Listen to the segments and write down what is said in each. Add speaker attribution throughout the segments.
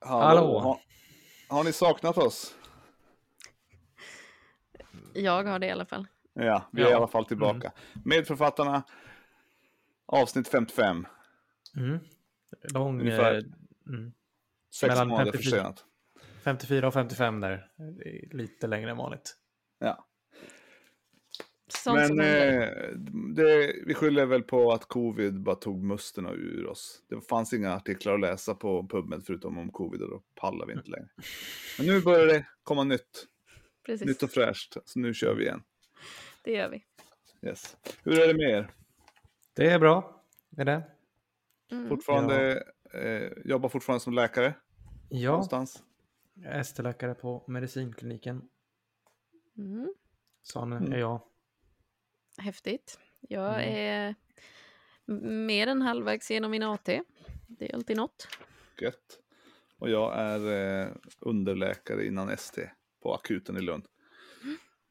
Speaker 1: Hallå.
Speaker 2: Har, har ni saknat oss?
Speaker 3: Jag har det i alla fall.
Speaker 2: Ja, vi är
Speaker 1: Ja.
Speaker 2: i alla fall tillbaka. Medförfattarna, avsnitt 55.
Speaker 1: Mm. Lång...
Speaker 2: Ungefär.
Speaker 1: eh, Mm.
Speaker 2: Sex
Speaker 1: Mellan
Speaker 2: månader
Speaker 1: 54.
Speaker 2: försenat.
Speaker 1: 54 och 55 där. Lite längre än vanligt.
Speaker 2: Ja.
Speaker 3: Sånt
Speaker 2: Men eh, det, vi skyller väl på att covid bara tog musterna ur oss. Det fanns inga artiklar att läsa på PubMed förutom om covid och då pallar vi inte längre. Men nu börjar det komma nytt.
Speaker 3: Precis,
Speaker 2: Nytt och fräscht. Så nu kör vi igen.
Speaker 3: det gör vi.
Speaker 2: Yes. Hur är det med er?
Speaker 1: Det är bra. Är det?
Speaker 3: Mm.
Speaker 2: Fortfarande, eh, jobbar fortfarande som läkare
Speaker 1: Ja.
Speaker 2: någonstans?
Speaker 1: Jag är ST-läkare på medicinkliniken.
Speaker 3: Mm.
Speaker 1: Sån
Speaker 2: Mm.
Speaker 1: är jag.
Speaker 3: Häftigt. Jag
Speaker 1: Mm.
Speaker 3: är mer än halvvägs genom min AT. Det är alltid något.
Speaker 2: Gött. Och jag är eh, underläkare innan ST på akuten i Lund.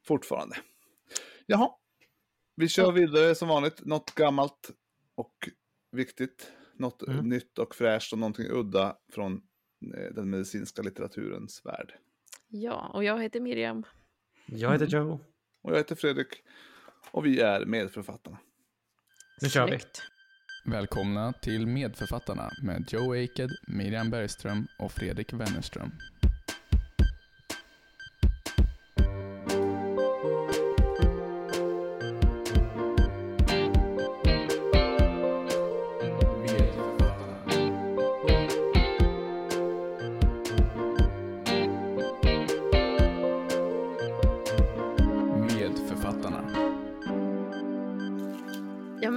Speaker 2: Fortfarande. Jaha. Vi kör vidare som vanligt. Något gammalt och viktigt. Något
Speaker 1: Mm.
Speaker 2: nytt och fräscht och någonting udda från eh, den medicinska litteraturens värld.
Speaker 3: Ja, och jag heter Miriam.
Speaker 1: Jag heter Joe.
Speaker 2: Och jag heter Fredrik. Och vi är medförfattarna.
Speaker 1: Nu kör vi.
Speaker 4: Välkomna till Medförfattarna med Joe Aked, Miriam Bergström och Fredrik Wennerström.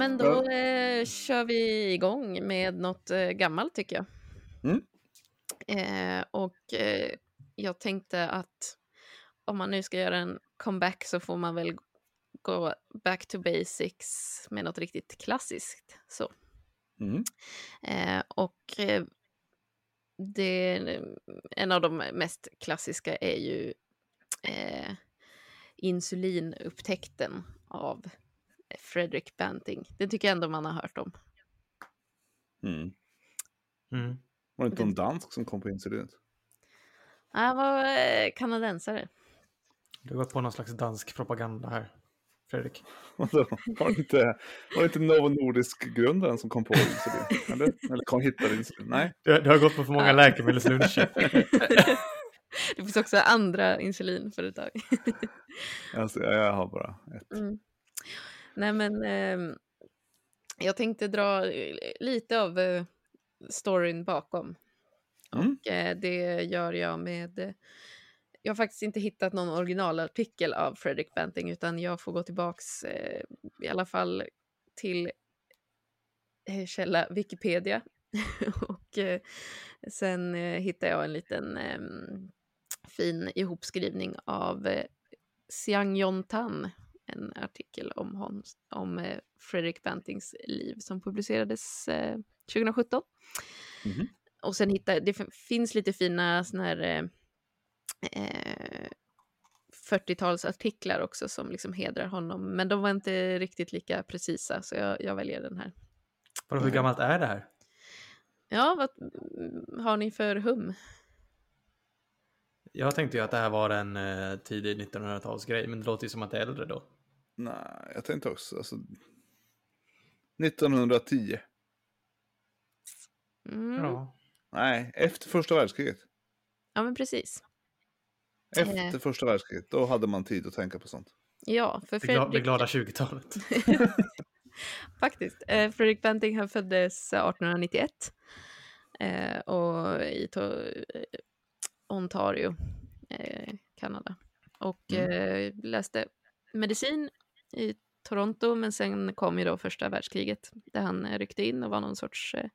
Speaker 3: Men då eh, kör vi igång med något eh, gammalt tycker jag.
Speaker 2: Mm.
Speaker 3: Eh, och eh, jag tänkte att om man nu ska göra en comeback så får man väl gå back to basics med något riktigt klassiskt. Så.
Speaker 2: Mm.
Speaker 3: Eh, och eh, det, en av de mest klassiska är ju insulinupptäckten av Frederick Banting. Det tycker jag ändå man har hört om.
Speaker 2: Mm.
Speaker 1: Mm.
Speaker 2: Var det inte någon dansk som kom på incidentet?
Speaker 3: Han var eh, kanadensare.
Speaker 1: Du har gått på någon slags dansk propaganda här, Fredrik.
Speaker 2: Var det inte, var det inte Novo Nordisk-grundaren som kom på insulin? Eller, eller kom hittade insulin? Nej.
Speaker 1: Du, du har gått på för många läkemedelsluncher.
Speaker 3: det finns också andra insulinföretag.
Speaker 2: Alltså, jag har bara ett.
Speaker 3: Mm. Nej, men ehm, jag tänkte dra eh, lite av eh, storyn bakom.
Speaker 2: Mm.
Speaker 3: Och eh, det gör jag med... eh, Jag har faktiskt inte hittat någon originalartikel av Fredrik Banting utan jag får gå tillbaks eh, i alla fall till eh, källa Wikipedia. och eh, sen eh, hittar jag en liten ehm, fin ihopskrivning av eh, Xiang Yon Tan, en artikel om, hon, om eh, Fredrik Bantings liv som publicerades eh, 2017.
Speaker 2: Mhm.
Speaker 3: Och sen hittar det finns lite fina såna här eh, eh, 40-talsartiklar också som liksom hedrar honom, men de var inte riktigt lika precisa, så jag, jag väljer den här.
Speaker 1: Vadå, hur gammalt är det här?
Speaker 3: Ja, vad mm, har ni för hum?
Speaker 1: Jag tänkte ju att det här var en eh, tidig 1900-talsgrej, men det låter ju som att det är äldre då.
Speaker 2: Nej, jag tänkte också. Alltså, 1910.
Speaker 3: Mm. Ja.
Speaker 1: Ja.
Speaker 2: Nej, efter första världskriget.
Speaker 3: men precis.
Speaker 2: Efter
Speaker 3: Eh.
Speaker 2: första världskriget, då hade man tid att tänka på sånt.
Speaker 3: Ja, för
Speaker 1: gla, det
Speaker 3: Fredrik...
Speaker 1: glada 20-talet.
Speaker 3: Faktiskt. Eh, Fredrik Banting han föddes 1891 eh, och i to- Ontario, eh, Kanada. Och
Speaker 2: Mm.
Speaker 3: eh, läste medicin i Toronto, men sen kom ju då första världskriget där han eh, ryckte in och var någon sorts eh,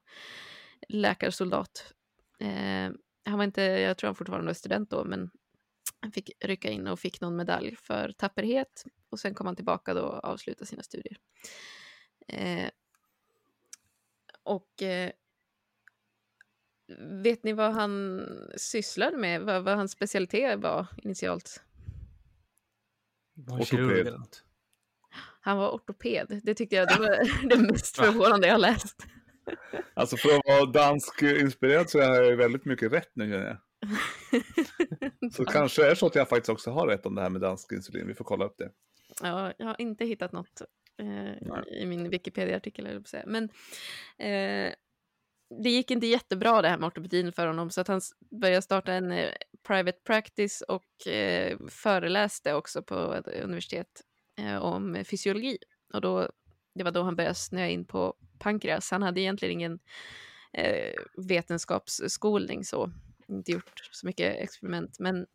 Speaker 3: läkarsoldat. Eh, han var inte, jag tror han fortfarande var student då, men han fick rycka in och fick någon medalj för tapperhet och sen kom han tillbaka då och avslutade sina studier. Eh, och eh, vet ni vad han sysslade med? Vad, vad hans specialitet var initialt?
Speaker 2: Ortoped.
Speaker 3: Han var ortoped. Det tyckte jag det var det mest förvånande jag läst.
Speaker 2: Alltså för att vara dansk-inspirerad så är jag väldigt mycket rätt nu känner jag. Så kanske är så att jag faktiskt också har rätt om det här med dansk insulin. Vi får kolla upp det.
Speaker 3: Ja, jag har inte hittat något eh, i min Wikipedia-artikel. Men eh, det gick inte jättebra det här med ortopedin för honom, så att han började starta en eh, private practice och eh, föreläste också på ett universitet om fysiologi. Och då, det var då han började snöa in på pankreas. Han hade egentligen ingen eh, vetenskapsskolning så, inte gjort så mycket experiment, men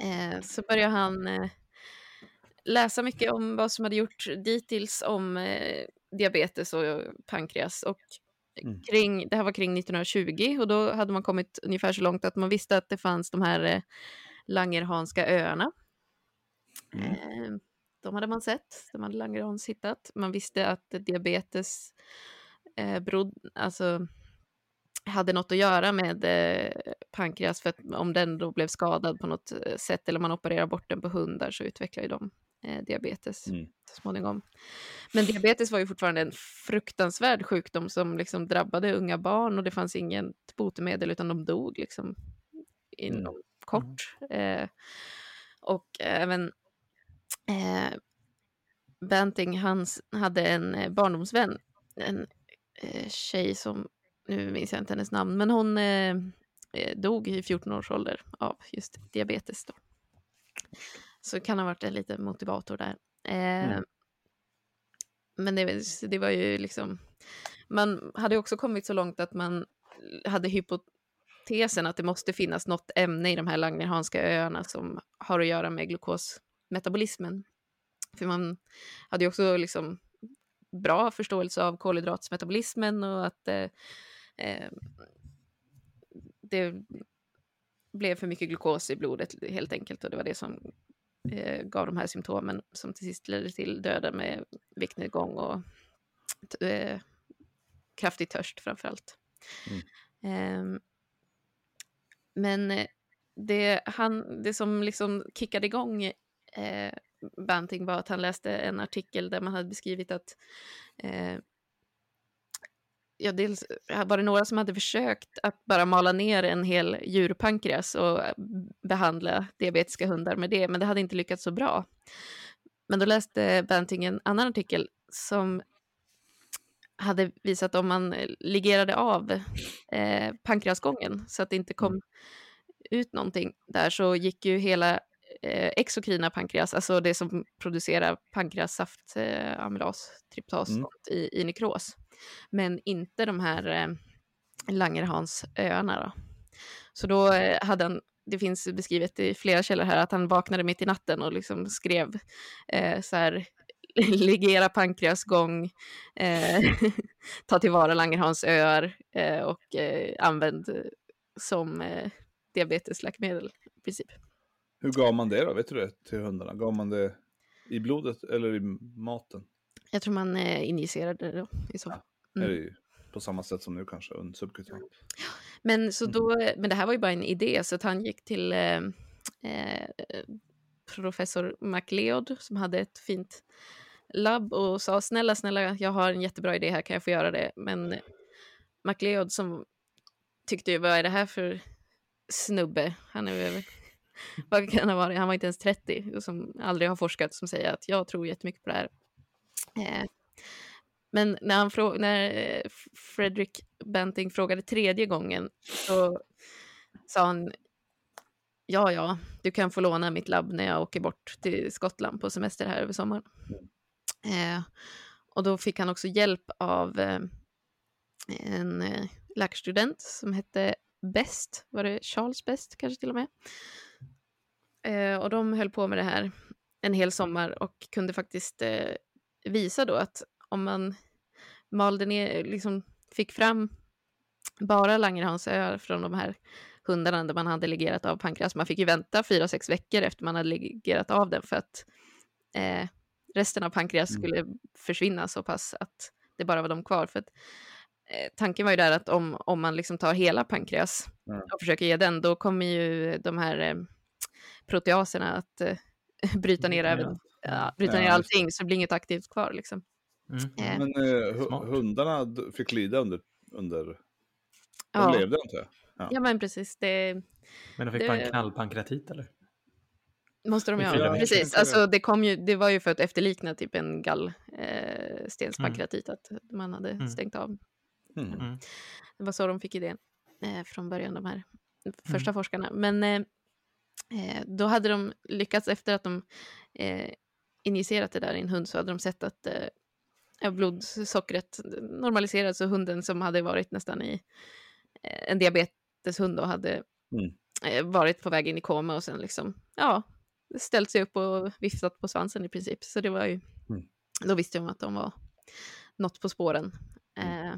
Speaker 3: eh, så började han eh, läsa mycket om vad som hade gjorts dittills om eh, diabetes och pankreas. Och
Speaker 2: Mm.
Speaker 3: kring, det här var kring 1920 och då hade man kommit ungefär så långt att man visste att det fanns de här eh, Langerhanska öarna.
Speaker 2: Mm.
Speaker 3: Eh, de hade man sett, de hade Langerhans hittat. Man visste att diabetes eh, berod, alltså, hade något att göra med eh, pankreas för att om den då blev skadad på något eh, sätt eller man opererar bort den på hundar så utvecklar ju de eh, diabetes
Speaker 2: Mm.
Speaker 3: så småningom. Men diabetes var ju fortfarande en fruktansvärd sjukdom som liksom drabbade unga barn och det fanns inget botemedel utan de dog liksom inom kort. Eh, och även eh, Banting, han s- hade en eh, barndomsvän, en eh, tjej som, nu minns jag inte hennes namn, men hon eh, eh, dog i 14 års ålder av just diabetes. Då. Så kan ha varit en liten motivator där. Eh,
Speaker 2: Mm.
Speaker 3: Men det, det var ju liksom, man hade också kommit så långt att man hade hypotesen att det måste finnas något ämne i de här Langerhanska öarna som har att göra med glukosmetabolismen. För man hade ju också liksom bra förståelse av kolhydratsmetabolismen och att eh, eh, det blev för mycket glukos i blodet helt enkelt och det var det som eh, gav de här symptomen som till sist ledde till döden med viktnedgång och eh, kraftig törst framför allt. Ehm, men eh, det, han, det som liksom kickade igång eh, Banting var att han läste en artikel där man hade beskrivit att eh, ja, dels var det några som hade försökt att bara mala ner en hel djurpankreas och eh, behandla diabetiska hundar med det, men det hade inte lyckats så bra. Men då läste Banting en annan artikel som hade visat om man ligerade av eh, pankreasgången så att det inte kom ut någonting där så gick ju hela eh, exokrina pankreas, alltså det som producerar pankreassaft, eh, amylas, tryptas
Speaker 2: Mm.
Speaker 3: i, i nekros. Men inte de här eh, Langerhansöarna då. Så då eh, hade han, det finns beskrivet i flera källor här, att han vaknade mitt i natten och liksom skrev eh, så här legera pankreasgång, eh, ta tillvara Langerhansöar eh, och använd som diabetesläkemedel i princip.
Speaker 2: Hur gav man det då? Vet du det till hundarna? Gav man det i blodet eller i maten?
Speaker 3: Jag tror man eh, injicerade det då i så fall. Mm.
Speaker 2: Är det ju på samma sätt som nu kanske, un- subkutant?
Speaker 3: Men, så då, men det här var ju bara en idé, så att han gick till eh, eh, professor MacLeod som hade ett fint labb och sa snälla, snälla, jag har en jättebra idé här, kan jag få göra det? Men MacLeod som tyckte ju, vad är det här för snubbe? Han är väl, vad kan han vara? Han var inte ens 30 och som aldrig har forskat som säger att jag tror jättemycket på det här. Eh, men när, han frå- när eh, Fredrik Banting frågade tredje gången så sa han ja, ja, du kan få låna mitt labb när jag åker bort till Skottland på semester här över sommaren. Eh, och då fick han också hjälp av eh, en eh, läkarstudent som hette Best, var det Charles Best kanske till och med? Eh, och de höll på med det här en hel sommar och kunde faktiskt eh, visa då att om man malde ner, liksom fick fram bara Langerhansöar från de här hundarna där man hade legerat av pankreas. Man fick ju vänta fyra, sex veckor efter man hade legerat av den för att eh, resten av pankreas
Speaker 2: Mm.
Speaker 3: skulle försvinna så pass att det bara var de kvar. För att, eh, tanken var ju där att om, om man liksom tar hela pankreas
Speaker 2: Mm.
Speaker 3: och försöker ge den, då kommer ju de här eh, proteaserna att eh, bryta ner
Speaker 1: ner
Speaker 3: även
Speaker 1: allt.
Speaker 3: ja, bryta
Speaker 2: Ja,
Speaker 3: ner allting så det blir inget aktivt kvar. Liksom.
Speaker 1: Mm.
Speaker 3: Eh,
Speaker 2: Men eh,
Speaker 1: Smart.
Speaker 2: hundarna fick lida under... under... De
Speaker 3: ja.
Speaker 2: levde antar jag.
Speaker 3: ja, men precis. Det
Speaker 1: Men de fick
Speaker 3: Det-
Speaker 1: bara en knallpankratit eller?
Speaker 3: måste de
Speaker 1: fyra
Speaker 2: veckor.
Speaker 3: Precis.
Speaker 2: Ja.
Speaker 3: Alltså, det, kom ju, det var ju för att efterlikna typ en gallstenspankreatit, att man hade
Speaker 1: Mm.
Speaker 3: stängt av.
Speaker 2: Mm.
Speaker 1: Mm.
Speaker 3: Det var så de fick idén eh, från början, de här första forskarna. Men eh, eh, då hade de lyckats, efter att de eh, injicerat det där i en hund, så hade de sett att eh, blodsockret normaliserades, så hunden som hade varit nästan i eh, en diabeteshund och hade
Speaker 2: Mm.
Speaker 3: eh, varit på väg in i koma och sen liksom, ja, ställt sig upp och viftat på svansen i princip. Så det var ju,
Speaker 2: Mm.
Speaker 3: då visste de att de var något på spåren. Eh,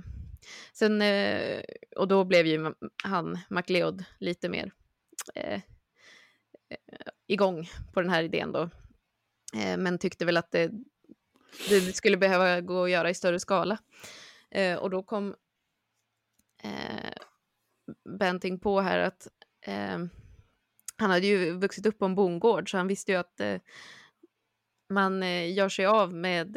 Speaker 3: sen, eh, och då blev ju han, MacLeod, lite mer eh, Eh, igång på den här idén då. Eh, men tyckte väl att det, det skulle behöva gå att göra i större skala. Eh, och då kom eh, Benting på här att eh, han hade ju vuxit upp på en bondgård så han visste ju att eh, man gör sig av med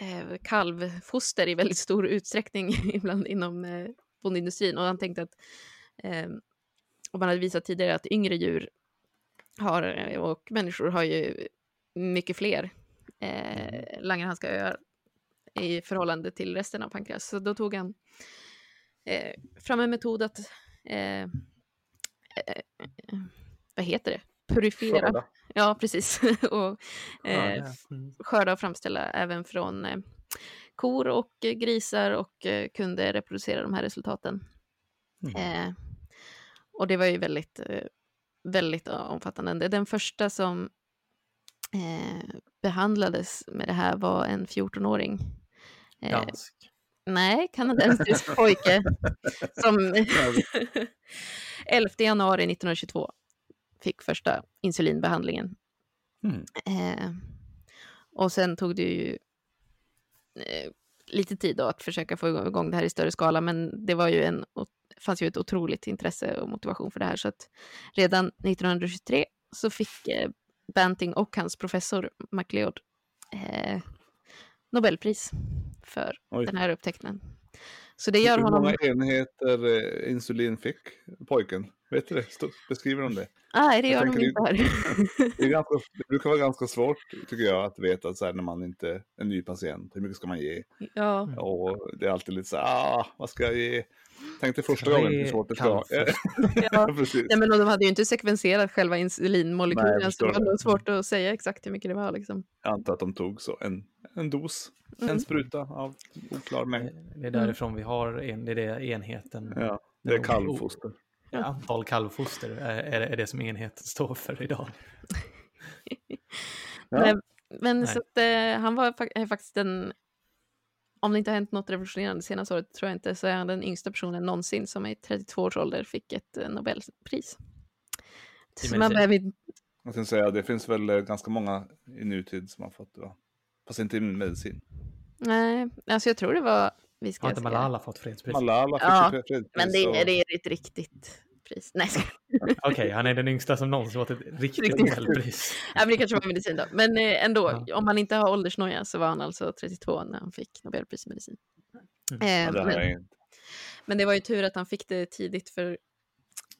Speaker 3: eh, kalvfoster i väldigt stor utsträckning ibland inom eh, bondindustrin och han tänkte att eh, och man hade visat tidigare att yngre djur har, och människor har ju mycket fler eh, Langerhanska-öar i förhållande till resten av pankreas. Så då tog han eh, fram en metod att eh, eh, vad heter det? Purifiera.
Speaker 2: Skörda.
Speaker 3: Ja, precis. och eh,
Speaker 1: ja. Mm.
Speaker 3: skörda och framställa även från eh, kor och eh, grisar och eh, kunde reproducera de här resultaten.
Speaker 2: Mm.
Speaker 3: Och det var ju väldigt, eh, väldigt eh, omfattande. Den första som eh, behandlades med det här var en 14-åring. Eh,
Speaker 1: Dansk.
Speaker 3: Nej, kanadensisk pojke som 11 januari 1922 fick första insulinbehandlingen.
Speaker 2: Mm.
Speaker 3: Eh, och sen tog det ju eh, lite tid då att försöka få igång det här i större skala, men det var ju en, fanns ju ett otroligt intresse och motivation för det här, så att redan 1923 så fick eh, Banting och hans professor MacLeod eh, Nobelpris för
Speaker 2: Oj.
Speaker 3: den här upptäckten. Så det gör
Speaker 2: Hur
Speaker 3: honom...
Speaker 2: många enheter eh, insulin fick pojken? Vet du det? Beskriver de det?
Speaker 3: Nej, det gör de inte här.
Speaker 2: Det, är ganska, det brukar vara ganska svårt, tycker jag, att veta så här, när man inte är en ny patient. Hur mycket ska man ge?
Speaker 3: ja.
Speaker 2: Och det är alltid lite så här, ah, vad ska jag ge? Tänkte första gången hur svårt det ska vara.
Speaker 3: ja.
Speaker 2: Precis.
Speaker 3: Nej, men och de hade ju inte sekvenserat själva insulinmolekylen, så det var nog svårt att säga exakt hur mycket det var. Liksom.
Speaker 2: Jag antar att de tog så en, en dos,
Speaker 3: Mm.
Speaker 2: en spruta av oklar mängd.
Speaker 1: Det är därifrån vi har en, det är det enheten.
Speaker 2: Ja, det är kalvfoster.
Speaker 1: Ja, antal kalvfoster är, är, är det som enheten står för idag.
Speaker 2: Ja.
Speaker 3: Men, men
Speaker 1: Nej.
Speaker 3: så att, eh, han var fa- är faktiskt den, om det inte har hänt något revolutionerande senaste året, tror jag inte, så är han den yngsta personen någonsin som i 32 års ålder fick ett eh, Nobelpris. Så man behöver
Speaker 2: Jag ska säga, det finns väl eh, ganska många i nutid som har fått det. va? Fast inte i medicin.
Speaker 3: Nej, alltså jag tror det var, vi ska
Speaker 1: Har inte. Malala fått fredspris?
Speaker 2: Malala fick
Speaker 3: Ja,
Speaker 2: ju fredspris.
Speaker 3: men det, är- det är ett riktigt pris. Nej,
Speaker 1: Okej, han är den yngsta som någonsin fått ett riktigt
Speaker 3: Riktigt.
Speaker 1: Nobelpris.
Speaker 3: Ja, men det kanske var medicin då. Men eh, ändå,
Speaker 1: Ja.
Speaker 3: om man inte har åldersnoja så var han alltså 32 när han fick Nobelpris i medicin.
Speaker 1: Mm.
Speaker 3: Eh,
Speaker 2: Ja, det
Speaker 3: men, men det var ju tur att han fick det tidigt för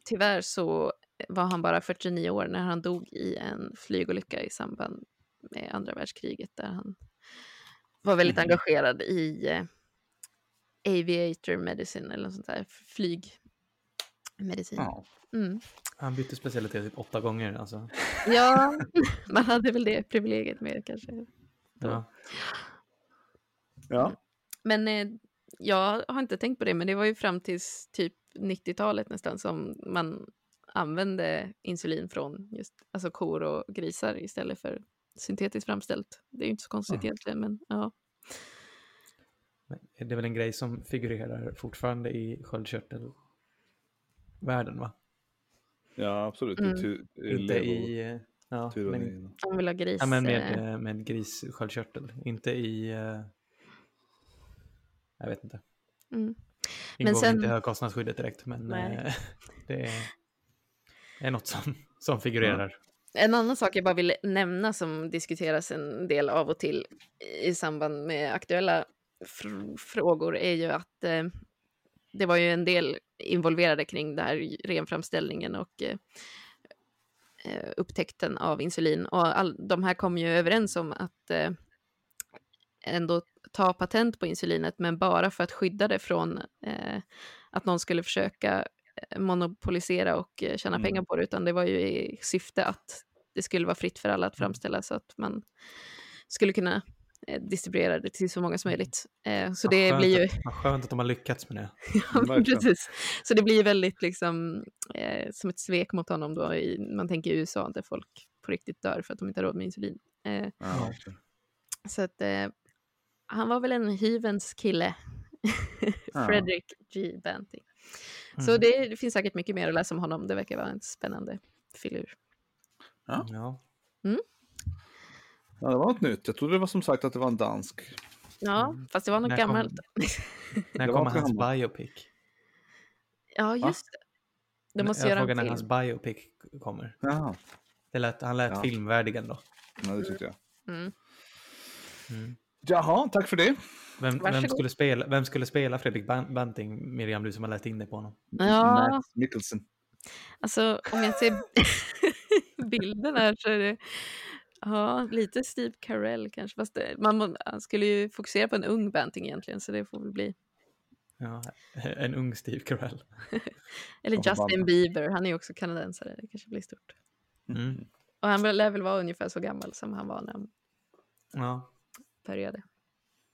Speaker 3: tyvärr så var han bara 49 år när han dog i en flygolycka i samband med andra världskriget där han var väldigt
Speaker 2: Mhm.
Speaker 3: engagerad i eh, aviator medicine eller något sånt där, flygmedicin.
Speaker 2: Ja.
Speaker 3: Mm.
Speaker 1: Han bytte specialitet typ åtta gånger. Alltså.
Speaker 3: Ja, man hade väl det privilegiet med kanske.
Speaker 1: Ja.
Speaker 2: ja.
Speaker 3: Men eh, jag har inte tänkt på det, men det var ju fram till typ 90-talet nästan som man använde insulin från just alltså kor och grisar istället för syntetiskt framställt. Det är ju inte så konstigt
Speaker 2: Aha.
Speaker 3: egentligen, men ja.
Speaker 1: Men Det är väl en grej som figurerar fortfarande i sköldkörtelvärlden, va?
Speaker 2: ja, absolut.
Speaker 3: Mm.
Speaker 1: Inte i... eh, Ja, men.
Speaker 3: Man vill ha gris.
Speaker 1: ja, men
Speaker 3: eh,
Speaker 1: med, eh, med grissköldkörtel. Inte i... eh, Jag vet inte.
Speaker 3: mm.
Speaker 1: Ingår
Speaker 3: sen-
Speaker 1: inte högkostnadsskyddet direkt, men eh, det är, är något som, som figurerar.
Speaker 3: En annan sak jag bara vill nämna som diskuteras en del av och till i samband med aktuella fr frågor är ju att eh, det var ju en del involverade kring det här renframställningen och eh, eh, upptäckten av insulin. Och all, de här kom ju överens om att eh, ändå ta patent på insulinet, men bara för att skydda det från eh, att någon skulle försöka eh, monopolisera och eh, tjäna
Speaker 2: Mm.
Speaker 3: pengar på det, utan det var ju i syfte att det skulle vara fritt för alla att framställa så att man skulle kunna distribuera det till så många som möjligt. Eh, så det
Speaker 1: skönt
Speaker 3: blir ju...
Speaker 1: Vad skönt att de har lyckats med det.
Speaker 3: Ja,
Speaker 2: Verkligen.
Speaker 3: precis. Så det blir ju väldigt liksom, eh, som ett svek mot honom då. I, man tänker i USA där folk på riktigt dör för att de inte har råd med insulin. Eh,
Speaker 2: Ja.
Speaker 3: så att eh, han var väl en hyvens kille.
Speaker 2: Ja.
Speaker 3: Frederick G. Banting. Så
Speaker 1: Mm.
Speaker 3: det, det finns säkert mycket mer att läsa om honom. Det verkar vara en spännande filur.
Speaker 2: Ja.
Speaker 1: Ja.
Speaker 2: Ja, det var något nytt. Jag trodde det var som sagt att det var en dansk.
Speaker 3: Ja,
Speaker 1: Mm.
Speaker 3: fast det var något
Speaker 1: När kom-
Speaker 3: gammalt.
Speaker 1: När
Speaker 2: Det var
Speaker 1: kommer hans
Speaker 2: gammalt.
Speaker 1: biopic?
Speaker 3: Ja, just det. De måste
Speaker 1: jag
Speaker 3: göra
Speaker 1: frågar
Speaker 3: en
Speaker 1: när
Speaker 3: film.
Speaker 1: hans biopic kommer.
Speaker 2: Jaha,
Speaker 1: Det lät, han lät
Speaker 2: Ja.
Speaker 1: filmvärdig ändå.
Speaker 2: ja, det tyckte jag.
Speaker 3: Mm.
Speaker 1: Mm.
Speaker 2: Jaha, tack för det.
Speaker 1: Vem, vem, skulle spela, vem skulle spela Fredrik Ban- Banting, Miriam, du som har läst in dig på honom?
Speaker 3: Ja,
Speaker 2: Matt Mikkelsen.
Speaker 3: Alltså om jag ser bilden här så är det ja, lite Steve Carell kanske. Fast det, man, må- han skulle ju fokusera på en ung Banting egentligen så det får väl bli.
Speaker 1: Ja, en ung Steve Carell.
Speaker 3: Eller Justin
Speaker 2: mamma.
Speaker 3: Bieber, han är ju också kanadensare. Det kanske blir stort.
Speaker 1: Mm.
Speaker 3: Och han lär väl vara ungefär så gammal som han var när han
Speaker 1: Ja,
Speaker 3: började.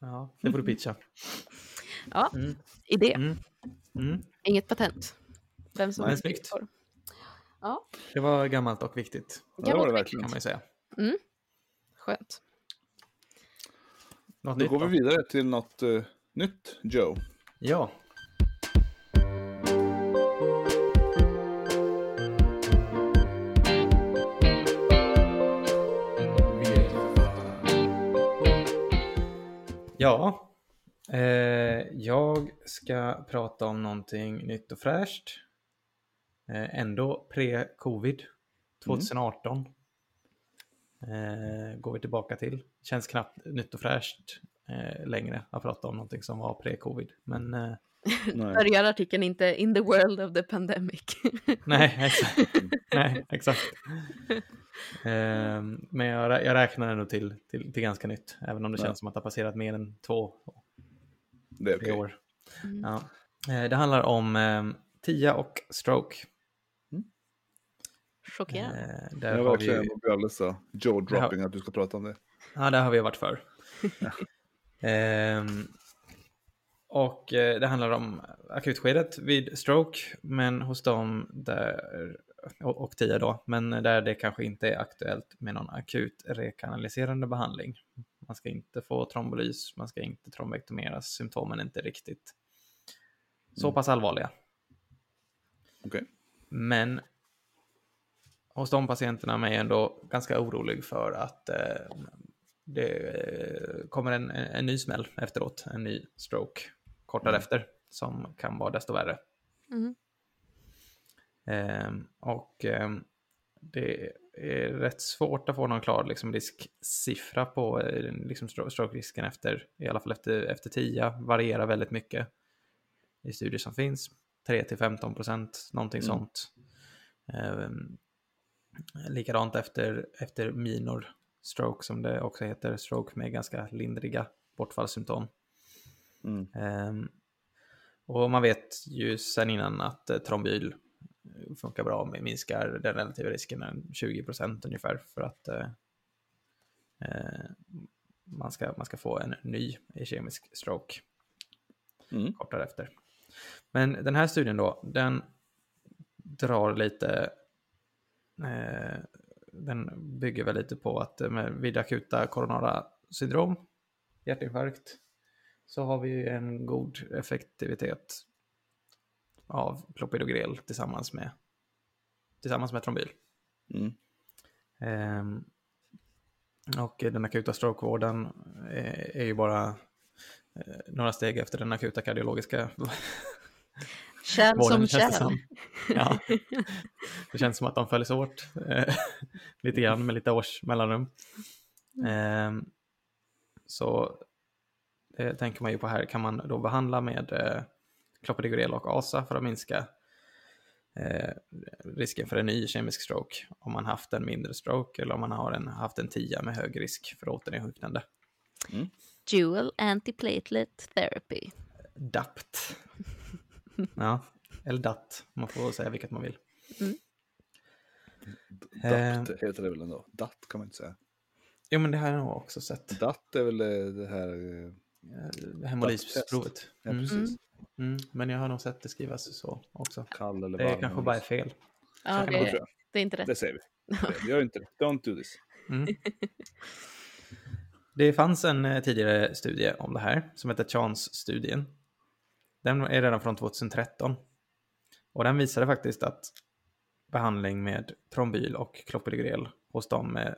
Speaker 1: ja, det får du pitcha.
Speaker 3: Ja,
Speaker 1: Mm.
Speaker 3: idé.
Speaker 1: Mm. Mm.
Speaker 3: Inget patent. Vem som helst. Ja,
Speaker 1: Det var gammalt och viktigt,
Speaker 2: Ja, det var det
Speaker 3: gammalt.
Speaker 2: verkligen.
Speaker 1: kan man ju säga.
Speaker 3: Skönt.
Speaker 1: Något
Speaker 2: Då
Speaker 1: nytt
Speaker 2: går vi vidare till något eh, nytt, Joe.
Speaker 1: Ja. Ja, eh, jag ska prata om någonting nytt och fräscht. Eh, ändå pre-covid, 2018. Eh, går vi tillbaka till. Känns knappt nytt och fräscht eh, längre att prata om någonting som var pre-covid. Men eh,
Speaker 2: Nej.
Speaker 3: Börjar artikeln inte in the world of the pandemic.
Speaker 1: nej, exakt. nej, exakt. Eh, men jag, rä- jag räknar ändå till, till, till ganska nytt, även om det
Speaker 2: Ja.
Speaker 1: känns som att det har passerat mer än två
Speaker 2: Det är
Speaker 1: tre
Speaker 2: okej.
Speaker 1: år.
Speaker 3: Mm.
Speaker 1: Ja. Eh, Det handlar om eh, TIA och stroke.
Speaker 3: Chockerande.
Speaker 1: Eh, Där
Speaker 2: Jag
Speaker 1: har
Speaker 2: var
Speaker 1: vi,
Speaker 2: verkligen blir alldeles så jaw-dropping att du ska prata om det.
Speaker 1: ja, där har vi varit för. Ehm, och eh, det handlar om akutskedet vid stroke, men hos dem där, och, och TIA då, men där det kanske inte är aktuellt med någon akut rekanaliserande behandling. Man ska inte få trombolys, man ska inte trombektomeras, symptomen är inte riktigt så
Speaker 2: Mm.
Speaker 1: pass allvarliga.
Speaker 2: Okej.
Speaker 1: Men hos de patienterna är jag ändå ganska orolig för att eh, det eh, kommer en, en ny smäll efteråt, en ny stroke kort
Speaker 2: Mm.
Speaker 1: därefter som kan vara desto värre.
Speaker 3: Mm.
Speaker 1: Ehm, och ehm, det är rätt svårt att få någon klar liksom, risksiffra på eh, liksom, stro- stroke-risken efter, i alla fall efter, efter 10, varierar väldigt mycket i studier som finns. 3-15 procent, någonting
Speaker 2: Mm.
Speaker 1: sånt. Ehm, likadant efter, efter minor stroke som det också heter, stroke med ganska lindriga bortfallssymptom.
Speaker 2: Mm.
Speaker 1: Ehm, och man vet ju sen innan att eh, trombyl eh, funkar bra, minskar den relativa risken med 20% ungefär för att eh, eh, man, ska, man ska få en ny kemisk stroke
Speaker 2: Mm.
Speaker 1: kort därefter. Men den här studien då, den drar lite, den bygger väl lite på att eh, med, vid akuta koronara syndrom, hjärtinfarkt, så har vi ju en god effektivitet av clopidogrel tillsammans med, tillsammans med trombyl.
Speaker 2: Mm.
Speaker 1: Ehm, och den akuta strokevården är, är ju bara eh, några steg efter den akuta kardiologiska
Speaker 3: Kärl som kärl.
Speaker 1: Ja. Det känns som att de följs åt eh, lite grann med lite års mellanrum. Eh, så det tänker man ju på här. Kan man då behandla med eh, Clopidogrel och ASA för att minska eh, risken för en ny kemisk stroke om man haft en mindre stroke eller om man har en, haft en tia med hög risk för återinsjuknande.
Speaker 3: Dual antiplatelet therapy.
Speaker 1: DAPT. Ja, eller DAT. Man får säga vilket man vill.
Speaker 2: DAT heter det väl ändå? DAT kan man inte säga.
Speaker 1: Jo, men det här har jag också sett.
Speaker 2: DAT är väl eh, det här... eh,
Speaker 1: Eh, Hemolysprovet.
Speaker 2: Ja,
Speaker 1: Mm.
Speaker 2: precis.
Speaker 1: Mm. Men jag har nog sett det skrivas så också.
Speaker 2: Kall eller
Speaker 1: Det
Speaker 2: varm.
Speaker 1: kanske bara är fel.
Speaker 3: Ja,
Speaker 2: Det, jag.
Speaker 3: det är inte rätt.
Speaker 2: det säger vi. Vi gör inte det. Don't do this.
Speaker 1: Mm. Det fanns en eh, tidigare studie om det här som heter Chance-studien. Den är redan från 2013. Och den visade faktiskt att behandling med trombyl och clopidogrel hos dem med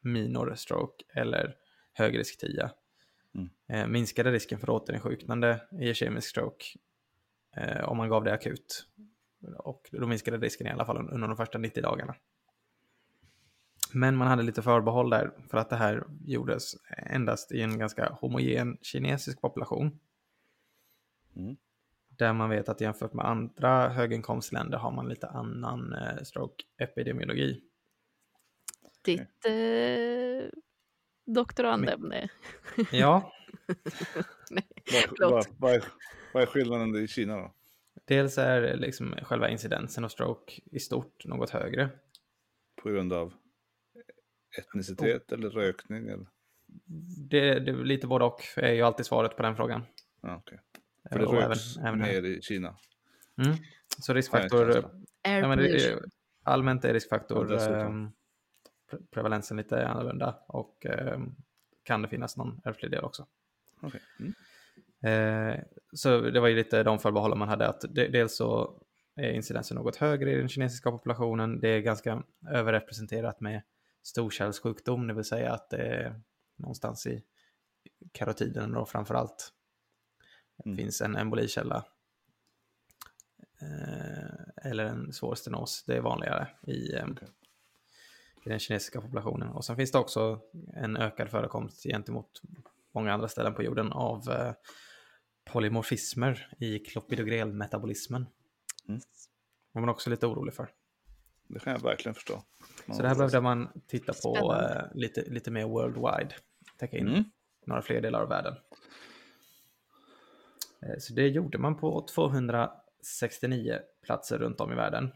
Speaker 1: minor stroke eller högrisk TIA
Speaker 2: Mm.
Speaker 1: eh, minskade risken för återinsjuknande i ischemisk stroke eh, om man gav det akut. Och då minskade risken i alla fall under de första 90 dagarna. Men man hade lite förbehåll där för att det här gjordes endast i en ganska homogen kinesisk population.
Speaker 2: Mm.
Speaker 1: Där man vet att jämfört med andra höginkomstländer har man lite annan eh, stroke-epidemiologi.
Speaker 3: Ditt eh, doktorandämne.
Speaker 1: Ja,
Speaker 2: Vad,
Speaker 3: Förlåt.
Speaker 2: vad, vad, är, vad är skillnaden i Kina då?
Speaker 1: dels är liksom själva incidensen av stroke i stort något högre.
Speaker 2: På grund av etnicitet eller rökning? Eller?
Speaker 1: Det, det är lite både och är ju alltid svaret på den frågan.
Speaker 2: Ja, okej. För det röks
Speaker 1: även här.
Speaker 2: mer i Kina.
Speaker 1: Mm. Så riskfaktor, ja, men det allmänt är riskfaktor pre- prevalensen lite annorlunda och ehm, kan det finnas någon ärftlig del också.
Speaker 2: Okej. Mm.
Speaker 1: Eh, så det var ju lite de förbehållen man hade att de, dels så är incidensen något högre i den kinesiska populationen. Det är ganska överrepresenterat med storkärlssjukdom, det vill säga att det är någonstans i karotiden då framför allt. Det
Speaker 2: Mm.
Speaker 1: finns en embolikälla. Eh, eller en svår stenos, det är vanligare i, eh, i den kinesiska populationen. Och sen finns det också en ökad förekomst gentemot många andra ställen på jorden av eh, polymorfismer i klopidogrelmetabolismen.
Speaker 2: Mm.
Speaker 1: var man också lite orolig för.
Speaker 2: Det kan jag verkligen förstå. Man
Speaker 1: Så det här behövde man titta på eh, lite, lite mer worldwide. Täcka in
Speaker 2: Mm.
Speaker 1: några fler delar av världen. Eh, Så det gjorde man på 269 platser runt om i världen.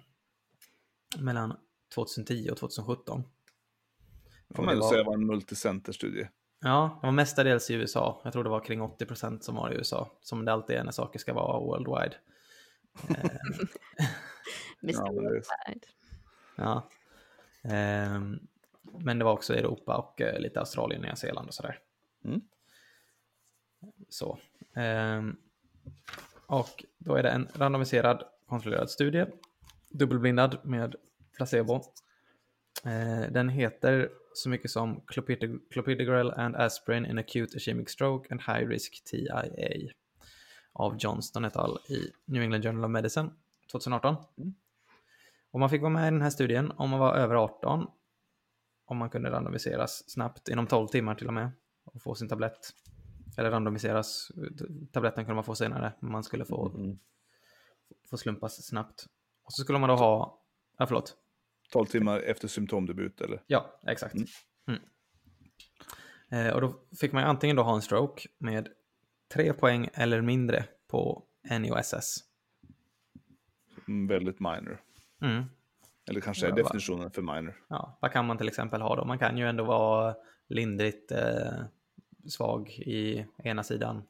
Speaker 1: Mellan 2010 och 2017.
Speaker 2: Får man
Speaker 1: var-
Speaker 2: säga var en multicenterstudie.
Speaker 1: Ja, det var mestadels i USA. Jag tror det var kring 80% som var i USA. Som det alltid är när saker ska vara worldwide.
Speaker 3: Mr.
Speaker 2: Ja, men det är-
Speaker 3: Worldwide.
Speaker 1: ja. Ehm, men det var också Europa och eh, lite Australien, Nya Zeeland och sådär.
Speaker 2: Mm.
Speaker 1: Så. Ehm, och då är det en randomiserad kontrollerad studie. Dubbelblindad med placebo. Eh, den heter så mycket som Clopid- Clopidogrel and Aspirin in Acute Ischemic Stroke and High Risk TIA av Johnston et al. i New England Journal of Medicine 2018. Och man fick vara med i den här studien om man var över 18. Om man kunde randomiseras snabbt, inom 12 timmar till och med, och få sin tablett. Eller randomiseras, tabletten kunde man få senare, men man skulle få,
Speaker 2: Mm.
Speaker 1: få slumpas snabbt. Och så skulle man då ha, ja förlåt,
Speaker 2: 12 timmar efter symptomdebut eller?
Speaker 1: Ja, exakt.
Speaker 2: Mm.
Speaker 1: Mm. Eh, och då fick man antingen då ha en stroke med tre poäng eller mindre på NEOSS.
Speaker 2: Mm, väldigt minor.
Speaker 1: Mm.
Speaker 2: Eller kanske är definitionen för minor.
Speaker 1: Ja, vad kan man till exempel ha då? Man kan ju ändå vara lindrigt eh, svag i ena sidan.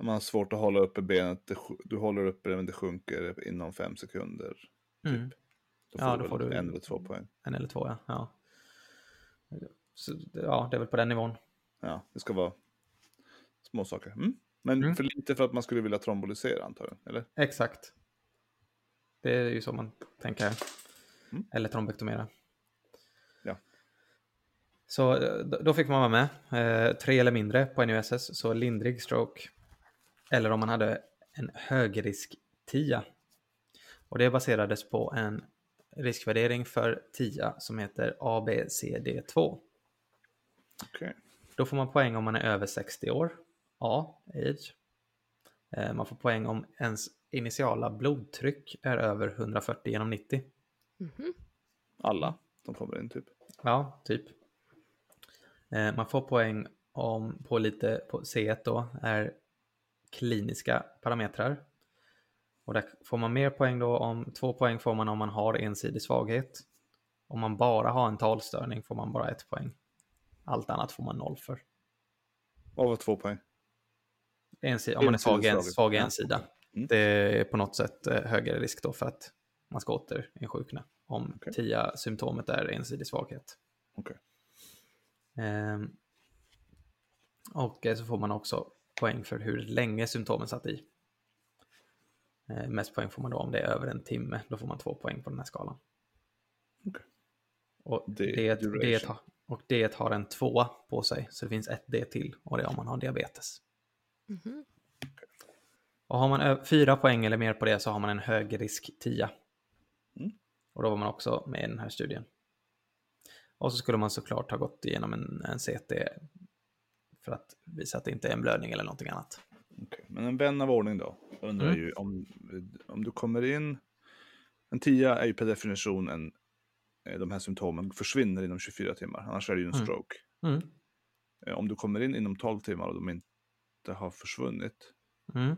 Speaker 2: Man har svårt att hålla uppe benet, du håller uppe det men det sjunker inom fem sekunder.
Speaker 1: Mm.
Speaker 2: Då får
Speaker 1: Ja, då får du-
Speaker 2: en eller två poäng.
Speaker 1: En eller två, ja. ja. Så, ja, det är väl på den nivån.
Speaker 2: Ja, det ska vara små saker. Mm. Men
Speaker 1: Mm.
Speaker 2: för lite för att man skulle vilja trombolysera antagligen, eller?
Speaker 1: Exakt. Det är ju så man tänker.
Speaker 2: Mm.
Speaker 1: Eller trombektomera. Så eh, då fick man vara med. Eh, tre eller mindre på NUSS, så lindrig stroke. Eller om man hade en högrisk TIA. Och det baserades på en riskvärdering för TIA som heter ABCD2.
Speaker 2: Okej.
Speaker 1: Då får man poäng om man är över 60 år. A. Age. Eh, Man får poäng om ens initiala blodtryck är över 140 genom 90.
Speaker 3: Mhm.
Speaker 2: Alla som kommer in typ.
Speaker 1: Ja, typ. Eh, Man får poäng om på lite på C1 då är kliniska parametrar. Och där får man mer poäng då om två poäng får man om man har ensidig svaghet. Om man bara har en talstörning får man bara ett poäng. Allt annat får man noll för.
Speaker 2: Vad var två poäng?
Speaker 1: Ensi- om man är svag, en, svag
Speaker 2: Ja.
Speaker 1: ensida.
Speaker 2: Mm.
Speaker 1: Det är på något sätt eh, högre risk då för att man ska återinsjukna om
Speaker 2: Okej.
Speaker 1: TIA-symptomet är ensidig svaghet.
Speaker 2: Okej.
Speaker 1: Ehm, och eh, så får man också poäng för hur länge symptomen satt i. Eh, mest poäng får man då om det är över en timme. Då får man två poäng på den här skalan.
Speaker 2: Okej.
Speaker 1: Och,
Speaker 2: Det-
Speaker 1: det, och det har en tvåa på sig. Så det finns ett D till. Och det är om man har diabetes.
Speaker 3: Mhm.
Speaker 1: Och har man ö- fyra poäng eller mer på det så har man en hög risk 10.
Speaker 2: Mm.
Speaker 1: Och då var man också med i den här studien. Och så skulle man såklart ha gått igenom en, en CT för att visa att det inte är en blödning eller någonting annat.
Speaker 2: Okej, Men en vän av ordning då undrar
Speaker 1: Mm.
Speaker 2: ju om, om du kommer in. En tia är ju per definition en, eh, de här symptomen försvinner inom 24 timmar. Annars är det ju en
Speaker 1: Mm.
Speaker 2: stroke.
Speaker 1: Mm.
Speaker 2: Eh, Om du kommer in inom 12 timmar och de inte har försvunnit.
Speaker 1: Mm.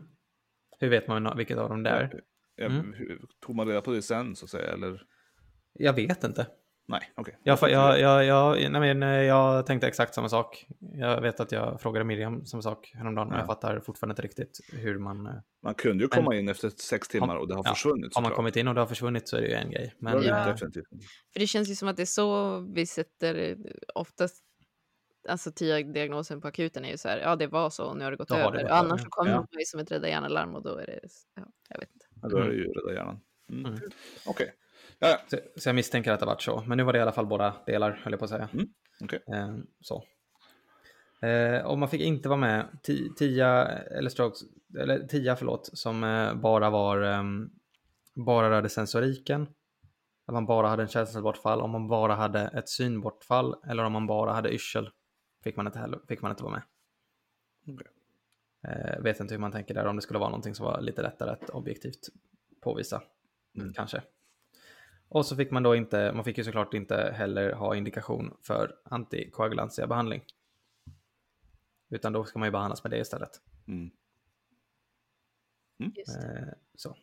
Speaker 1: Hur vet man vilket av dem det är? Mm.
Speaker 2: Tog man reda på det sen så att säga? Eller?
Speaker 1: Jag vet inte.
Speaker 2: Nej, okej.
Speaker 1: Jag, fa- jag, jag, jag, nej men, eh, jag tänkte exakt samma sak. Jag vet att jag frågade Miriam samma sak häromdagen, men
Speaker 2: Ja.
Speaker 1: jag fattar fortfarande inte riktigt hur man... eh,
Speaker 2: Man kunde ju
Speaker 1: Men-
Speaker 2: komma in efter sex timmar och det har
Speaker 1: ja,
Speaker 2: försvunnit.
Speaker 1: Har man kommit in och det har försvunnit så är det ju en grej. Men
Speaker 2: det
Speaker 3: Ja.
Speaker 2: definitivt.
Speaker 3: För det känns ju som att det är så vi sätter eh, oftast Alltså TIA-diagnosen på akuten är ju så här, ja det var så och nu har det gått
Speaker 1: Då
Speaker 3: över.
Speaker 1: det gått
Speaker 3: Och annars så kommer
Speaker 2: ja.
Speaker 3: man ju som ett rädda hjärnan-larm och då är det, ja, jag vet inte.
Speaker 2: Ja, då är det ju rädda hjärnan. Mm.
Speaker 1: Mm.
Speaker 2: Okej. Ja, ja.
Speaker 1: Så, så jag misstänker att det varit så. Men nu var det i alla fall båda delar, höll jag på att säga.
Speaker 2: Mm, okej.
Speaker 1: Eh, så. Eh, och man fick inte vara med ti- TIA, eller strokes, eller TIA förlåt, som eh, bara var, ehm, bara rörde sensoriken. Att man bara hade en känselbortfall, om man bara hade ett synbortfall eller om man bara hade yrsel. Fick man inte, heller, fick man inte vara med.
Speaker 2: Okej.
Speaker 1: Eh, vet inte hur man tänker där, om det skulle vara någonting som var lite lättare att objektivt påvisa.
Speaker 2: Mm.
Speaker 1: Kanske. Och så fick man då inte, man fick ju såklart inte heller ha indikation för antikoagulantia behandling. Utan då ska man ju behandlas med det istället.
Speaker 2: Mm.
Speaker 3: Det.
Speaker 1: Eh, så.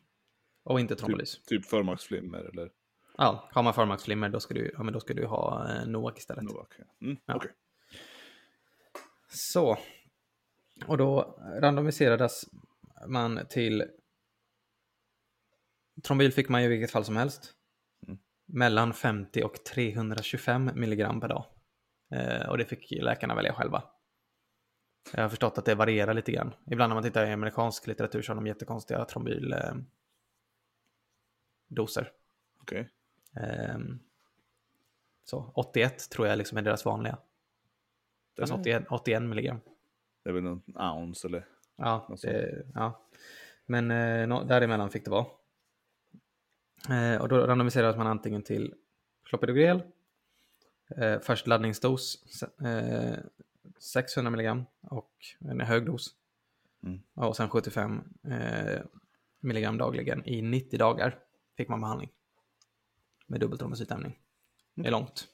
Speaker 1: Och inte trombolys.
Speaker 2: Typ förmaksflimmer eller
Speaker 1: Ja, har man förmaksflimmer då ska du, ja, men då ska du ha eh, Noac istället.
Speaker 2: Novak. ja. Mm.
Speaker 1: Ja.
Speaker 2: Okej.
Speaker 1: Så. Och då randomiserades man till... Trombyl fick man ju i vilket fall som helst. Mellan 50 och 325 milligram per dag. Eh, och det fick läkarna välja själva. Jag har förstått att det varierar lite grann. Ibland när man tittar i amerikansk litteratur så har de jättekonstiga trombyl eh, doser.
Speaker 2: Okej.
Speaker 1: Ehm, så 81 tror jag liksom är deras vanliga.
Speaker 2: Den
Speaker 1: Alltså
Speaker 2: är-
Speaker 1: 81, 81 milligram.
Speaker 2: Det är väl någon ounce eller?
Speaker 1: Ja, det, ja. men eh, nå- däremellan fick det vara. Eh, och då randomiserades man antingen till clopidogrel, eh, först laddningsdos, eh, 600 milligram och en hög dos.
Speaker 2: Mm.
Speaker 1: Och sen 75 eh, milligram dagligen i 90 dagar fick man behandling. Med dubbeltrombocytämning. Det är långt.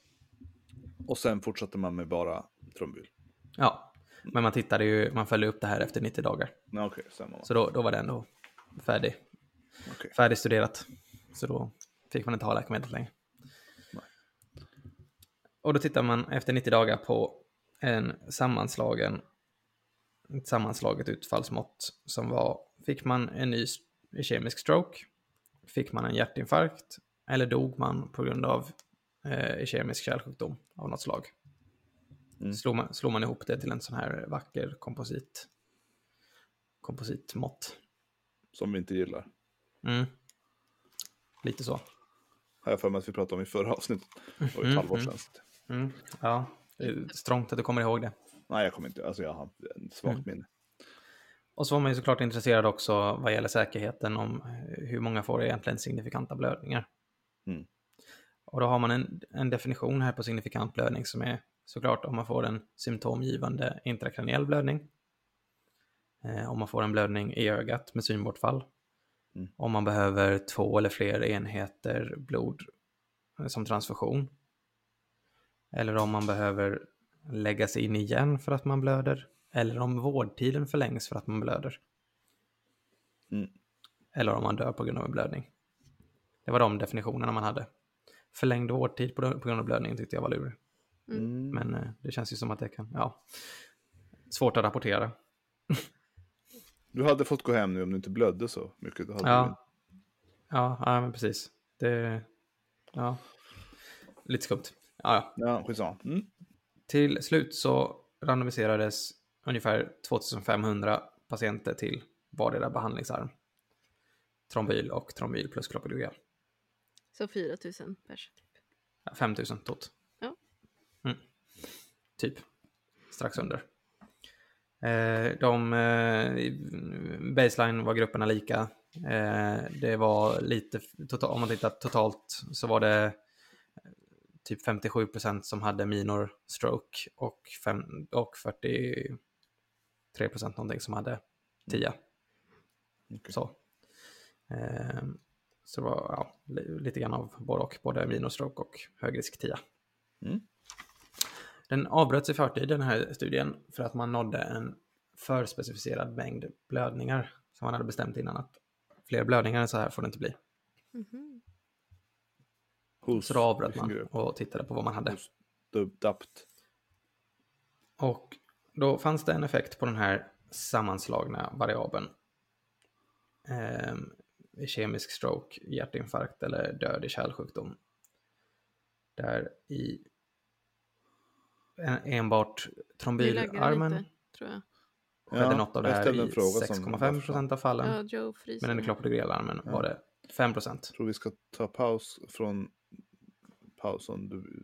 Speaker 2: Och sen fortsatte man med bara trombyl.
Speaker 1: Ja, men man tittade ju, man följde upp det här efter 90 dagar.
Speaker 2: Samma.
Speaker 1: Så då, då var det ändå färdig,
Speaker 2: Okej.
Speaker 1: färdigstuderat. Så då fick man inte ha läkemedel längre.
Speaker 2: Nej.
Speaker 1: Och då tittar man efter 90 dagar på en sammanslagen, ett sammanslaget utfallsmått som var, fick man en ny kemisk stroke, fick man en hjärtinfarkt eller dog man på grund av eh, kemisk kärlsjukdom av något slag.
Speaker 2: Mm.
Speaker 1: Slår, man, slår man ihop det till en sån här vacker komposit, kompositmått.
Speaker 2: Som vi inte gillar.
Speaker 1: Mm. Lite så.
Speaker 2: Har jag för mig att vi pratade om i förra avsnittet. Det var ett
Speaker 1: Mm,
Speaker 2: halvår
Speaker 1: mm.
Speaker 2: sedan.
Speaker 1: Mm. Ja, strångt att du kommer ihåg det.
Speaker 2: Nej, jag kommer inte. Alltså jag har ett svagt
Speaker 1: Mm.
Speaker 2: minne.
Speaker 1: Och så var man ju såklart intresserad också vad gäller säkerheten om hur många får egentligen signifikanta blödningar.
Speaker 2: Mm.
Speaker 1: Och då har man en, en definition här på signifikant blödning som är såklart om man får en symptomgivande intrakraniell blödning. Eh, om man får en blödning i ögat med synbortfall.
Speaker 2: Mm.
Speaker 1: Om man behöver två eller fler enheter blod eh, som transfusion. Eller om man behöver läggas in igen för att man blöder. Eller om vårdtiden förlängs för att man blöder.
Speaker 2: Mm.
Speaker 1: Eller om man dör på grund av en blödning. Det var de definitionerna man hade. Förlängd vårdtid på på grund av blödning tyckte jag var lurig.
Speaker 2: Mm.
Speaker 1: Men eh, det känns ju som att det kan, ja. Svårt att rapportera.
Speaker 2: Du hade fått gå hem nu om du inte blödde så mycket.
Speaker 1: Ja. Ja, ja, men precis. Det, ja. Lite skumt. Ja, ja.
Speaker 2: Ja, skitsamma. Mm.
Speaker 1: Till slut så randomiserades ungefär 2500 patienter till vardera behandlingsarm. Trombyl och trombyl plus klopidogrel.
Speaker 3: Så 4 000 pers.
Speaker 1: Ja, 5000 tot.
Speaker 3: Ja.
Speaker 1: Mm. Typ. Strax under. Eh, de, eh, baseline var grupperna lika. Eh, det var lite, total, om man tittar totalt så var det typ 57% som hade minor stroke och, fem, och 43% någonting som hade TIA.
Speaker 2: Okej.
Speaker 1: Så. Eh, så det var ja, li- lite grann av både och, både minostroke och högrisk TIA.
Speaker 2: Mm.
Speaker 1: Den avbröts i förtid, den här studien, för att man nådde en förspecificerad mängd blödningar som man hade bestämt innan att fler blödningar än så här får det inte bli.
Speaker 3: Mhm.
Speaker 2: Hos
Speaker 1: Så då avbröt man och tittade på vad man hade. Och då fanns det en effekt på den här sammanslagna variabeln. Ehm, kemisk stroke, hjärtinfarkt eller död i kärlsjukdom. Där i enbart trombylarmen
Speaker 3: inte, tror jag.
Speaker 1: skedde något av det
Speaker 2: jag
Speaker 1: här i
Speaker 2: fråga som
Speaker 1: 6,5 procent av fallen.
Speaker 3: Ja.
Speaker 1: Men den i klopidogrelarmen var det 5 procent.
Speaker 2: tror vi ska ta paus från pausen. Du,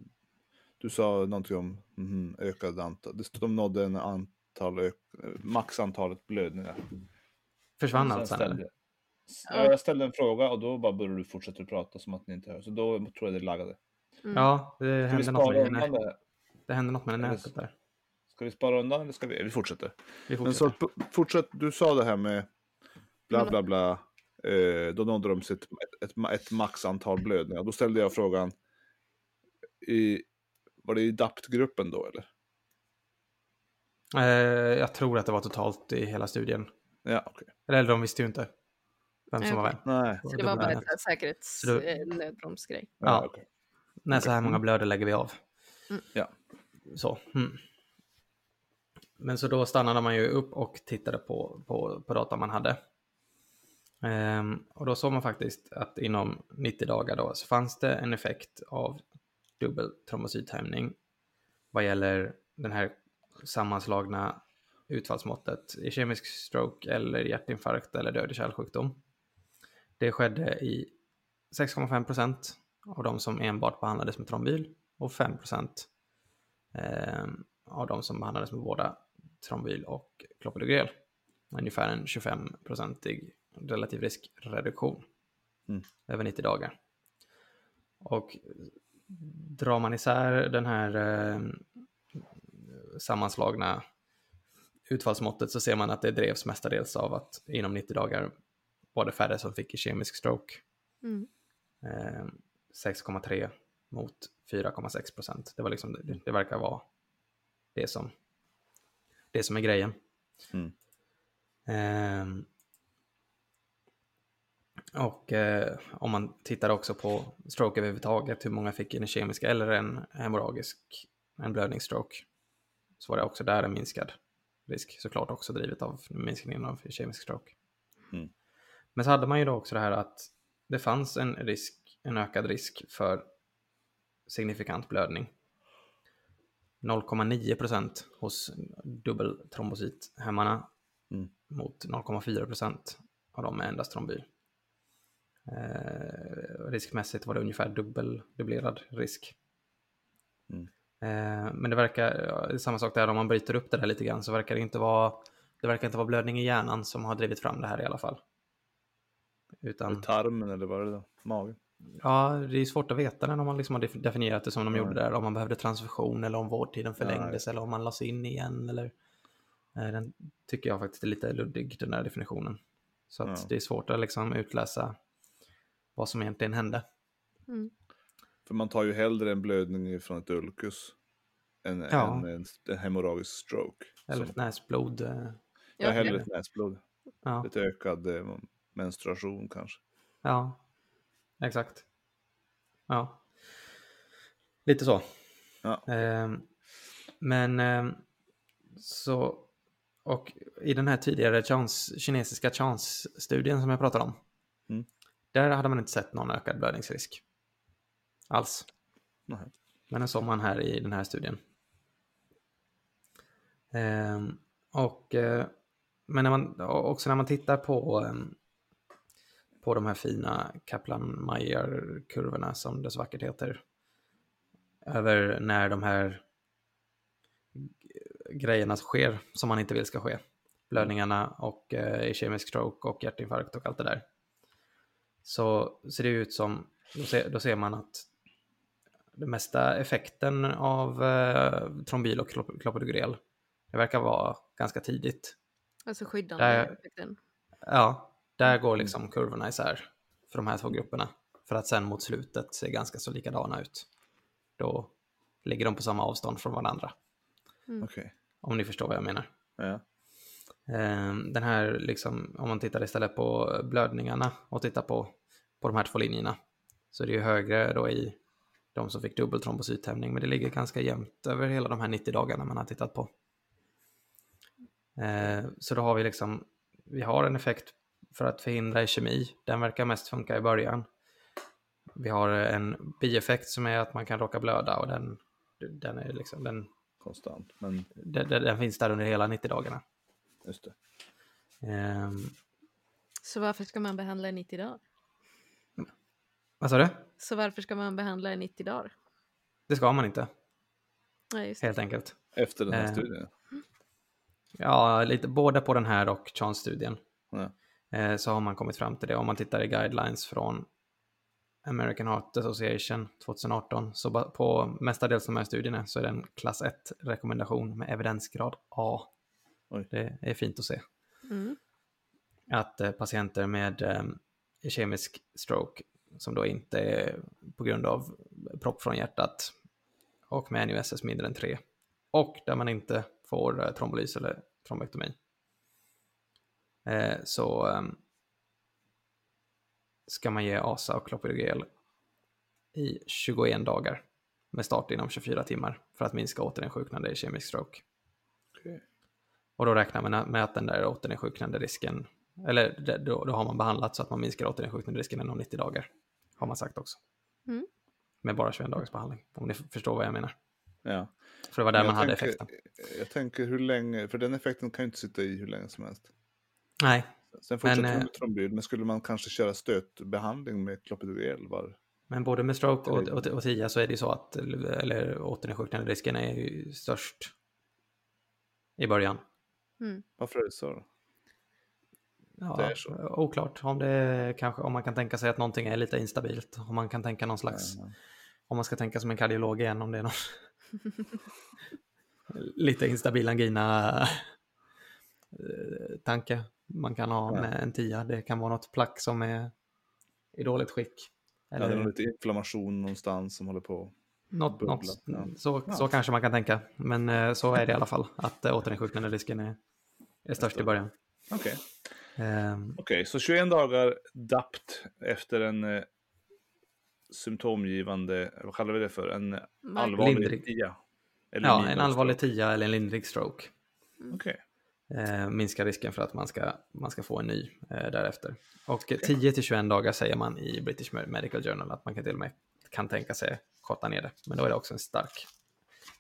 Speaker 2: du sa någonting om mhm, ökad antal. Det stod de nådde en antal, maxantalet blödningar.
Speaker 1: Försvann
Speaker 2: Sen
Speaker 1: allt sen
Speaker 2: ställde-
Speaker 1: eller?
Speaker 2: Ja, jag ställde en fråga och då bara började du fortsätta prata som att ni inte hör. Så då tror jag det laggade.
Speaker 3: Mm.
Speaker 1: Ja, det
Speaker 2: Ska
Speaker 1: hände, något med,
Speaker 2: undan det?
Speaker 1: det hände något med nätet där.
Speaker 2: Ska vi spara undan eller ska vi? Vi fortsätter.
Speaker 1: Vi
Speaker 2: Men så
Speaker 1: fortsätter.
Speaker 2: fortsätt, du sa det här med bla bla bla. Eh, då nådde de sitt, ett, ett, ett maxantal blödningar. Då ställde jag frågan. I, var det i DAPT-gruppen då eller?
Speaker 1: Eh, jag tror att det var totalt i hela studien.
Speaker 2: Ja, okej.
Speaker 1: Eller de visste ju inte vem som var vem.
Speaker 2: Nej.
Speaker 3: Så det var bara
Speaker 1: Nej.
Speaker 3: ett så här säkerhets
Speaker 1: Så då-
Speaker 3: eh.
Speaker 2: Ja,
Speaker 1: Ja.
Speaker 2: okej.
Speaker 1: När så här många blöder lägger vi av.
Speaker 3: Mm.
Speaker 2: Ja.
Speaker 1: Så. Mm. Men så då stannade man ju upp och tittade på, på, på data man hade. Ehm, och då såg man faktiskt att inom 90 dagar då så fanns det en effekt av dubbel trombocythämning vad gäller den här sammanslagna utfallsmåttet i kemisk stroke eller hjärtinfarkt eller död i kärlsjukdom. Det skedde i 6,5 procent av de som enbart behandlades med trombyl och 5 procent av de som behandlades med båda trombyl och klopidogrel. Ungefär en 25-procentig relativ riskreduktion
Speaker 2: Mm.
Speaker 1: över 90 dagar. Och drar man isär den här eh, sammanslagna utfallsmåttet så ser man att det drevs mestadels av att inom 90 dagar var det färre som fick kemisk stroke.
Speaker 3: Mm.
Speaker 1: Eh, 6,3 mot 4,6 procent. Det, var liksom, det, det verkar vara det som, det som är grejen.
Speaker 2: Mm.
Speaker 1: Ehm, och eh, om man tittar också på stroke överhuvudtaget, hur många fick en kemisk eller en hemorragisk, en blödningsstroke, så var det också där en minskad risk, såklart också drivet av minskningen av kemisk stroke.
Speaker 2: Mm.
Speaker 1: Men så hade man ju då också det här att det fanns en risk, en ökad risk för signifikant blödning. 0,9 procent hos dubbeltrombocythämmarna
Speaker 2: Mm.
Speaker 1: mot 0,4 procent av dem med endast trombyl. Eh, riskmässigt var det ungefär dubbel, dubblerad risk.
Speaker 2: Mm.
Speaker 1: Eh, men det verkar, ja, samma sak där, om man bryter upp det där lite grann så verkar det inte vara det verkar inte vara blödning i hjärnan som har drivit fram det här i alla fall. Utan,
Speaker 2: Tarmen eller vad är det då? Magen?
Speaker 1: Ja, det är svårt att veta när de liksom har def- definierat det som de gjorde där. Om man behövde transfusion eller om vårdtiden förlängdes eller om man lades in igen. Eller, eh, den tycker jag faktiskt är lite luddig, den där definitionen. Så att
Speaker 2: Ja.
Speaker 1: det är svårt att liksom utläsa vad som egentligen hände.
Speaker 3: Mm.
Speaker 2: För man tar ju hellre en blödning från ett ulkus än
Speaker 1: Ja.
Speaker 2: en, en, en hemorragisk stroke.
Speaker 1: Eller
Speaker 2: Som,
Speaker 1: näsblod. eh,
Speaker 2: ja, hellre ett näsblod.
Speaker 1: Ja,
Speaker 2: Lite ökad eh, menstruation kanske.
Speaker 1: ja, exakt. Ja, lite så.
Speaker 2: Ja.
Speaker 1: Ehm, men ehm, så, och i den här tidigare chans, kinesiska chans-studien som jag pratade om,
Speaker 2: Mm.
Speaker 1: där hade man inte sett någon ökad blödningsrisk alls.
Speaker 2: Nej.
Speaker 1: Men den såg man här i den här studien. Ehm, och, eh, men när man, också när man tittar på, på de här fina Kaplan-Meier-kurvorna som det så vackert heter, över när de här grejerna sker som man inte vill ska ske. Blödningarna och eh, ischemisk stroke och hjärtinfarkt och allt det där. Så ser det ut som, då ser, då ser man att den mesta effekten av eh, trombyl och klop- clopidogrel, det verkar vara ganska tidigt.
Speaker 3: Alltså skyddande
Speaker 1: Där-
Speaker 3: effekten.
Speaker 1: Ja, där går liksom kurvorna isär för de här två grupperna. För att sen mot slutet se ganska så likadana ut. Då ligger de på samma avstånd från varandra.
Speaker 2: Okej.
Speaker 1: Om ni förstår vad jag menar.
Speaker 2: Ja.
Speaker 1: Ehm, Den här, liksom, om man tittar istället på blödningarna och tittar på, på de här två linjerna. Så är det ju högre då i de som fick dubbel trombocythämning, men det ligger ganska jämnt över hela de här 90 dagarna man har tittat på. Eh, Så då har vi liksom, vi har en effekt för att förhindra kemi. Den verkar mest funka i början. Vi har en bieffekt som är att man kan råka blöda och den, den, är liksom, den,
Speaker 2: Konstant. Men
Speaker 1: den, den finns där under hela 90 dagarna.
Speaker 2: just det.
Speaker 1: Ehm,
Speaker 3: Så varför ska man behandla i 90 dagar?
Speaker 1: Vad sa du?
Speaker 3: Så varför ska man behandla i 90 dagar?
Speaker 1: Det ska man inte,
Speaker 3: Nej, just det.
Speaker 1: helt enkelt.
Speaker 2: Efter den här
Speaker 1: Eh.
Speaker 2: studien.
Speaker 1: Ja, lite, både på den här och Chance-studien
Speaker 2: Ja.
Speaker 1: Eh, så har man kommit fram till det. Om man tittar i guidelines från American Heart Association 2018, så på mestadels de här studierna så är det en klass 1-rekommendation med evidensgrad A.
Speaker 2: Oj.
Speaker 1: Det är fint att se.
Speaker 3: Mm.
Speaker 1: Att eh, patienter med eh, kemisk stroke, som då inte är på grund av propp från hjärtat och med NUSS mindre än 3, och där man inte får eh, trombolys eller trombektomi, eh, så eh, ska man ge ASA och Clopidogrel i 21 dagar med start inom 24 timmar för att minska återinsjuknande i kemisk stroke.
Speaker 2: Okej.
Speaker 1: Och då räknar man med att den där återinsjuknande risken, eller då, då har man behandlat så att man minskar återinsjuknande risken inom 90 dagar. Har man sagt också.
Speaker 3: Mm.
Speaker 1: Med bara 21 dagars behandling, om ni förstår vad jag menar.
Speaker 2: Ja.
Speaker 1: För det var där man
Speaker 2: jag
Speaker 1: hade
Speaker 2: tänker,
Speaker 1: effekten.
Speaker 2: Jag tänker hur länge, för den effekten kan ju inte sitta i hur länge som helst.
Speaker 1: Nej,
Speaker 2: Sen fortsätter
Speaker 1: Men,
Speaker 2: man
Speaker 1: eh,
Speaker 2: med trombyl, men skulle man kanske köra stötbehandling med clopidogrel? Var...
Speaker 1: men både med stroke och, och, och TIA så är det ju så att eller, återinsjuknande risken är ju störst i början.
Speaker 3: Mm.
Speaker 2: Varför är det så? Då?
Speaker 1: Ja,
Speaker 2: Det är så.
Speaker 1: Oklart om, det kanske, om man kan tänka sig att någonting är lite instabilt. Om man kan tänka någon slags,
Speaker 2: Ja.
Speaker 1: om man ska tänka som en kardiolog igen, om det är någon lite instabil angina eh, tanke man kan ha med en tia. Det kan vara något plack som är i dåligt skick.
Speaker 2: Ja, det är lite inflammation någonstans som håller på.
Speaker 1: något, något,
Speaker 2: ja.
Speaker 1: så,
Speaker 2: Ja.
Speaker 1: så kanske man kan tänka. Men eh, så är det i alla fall, att äh, återinsjuknande risken är, är störst i början.
Speaker 2: Okej,
Speaker 1: Ehm,
Speaker 2: Okej, så 21 dagar DAPT efter en eh, symptomgivande, vad kallar vi det för? En allvarlig
Speaker 1: Lindrig.
Speaker 2: TIA? Eller
Speaker 1: ja, en allvarlig
Speaker 2: stroke.
Speaker 1: tia eller en lindrig stroke.
Speaker 2: Okej,
Speaker 1: eh, minskar risken för att man ska, man ska få en ny eh, därefter. Och 10 till 21 dagar säger man i British Medical Journal att man kan till och med kan tänka sig korta ner det. Men då är det också en stark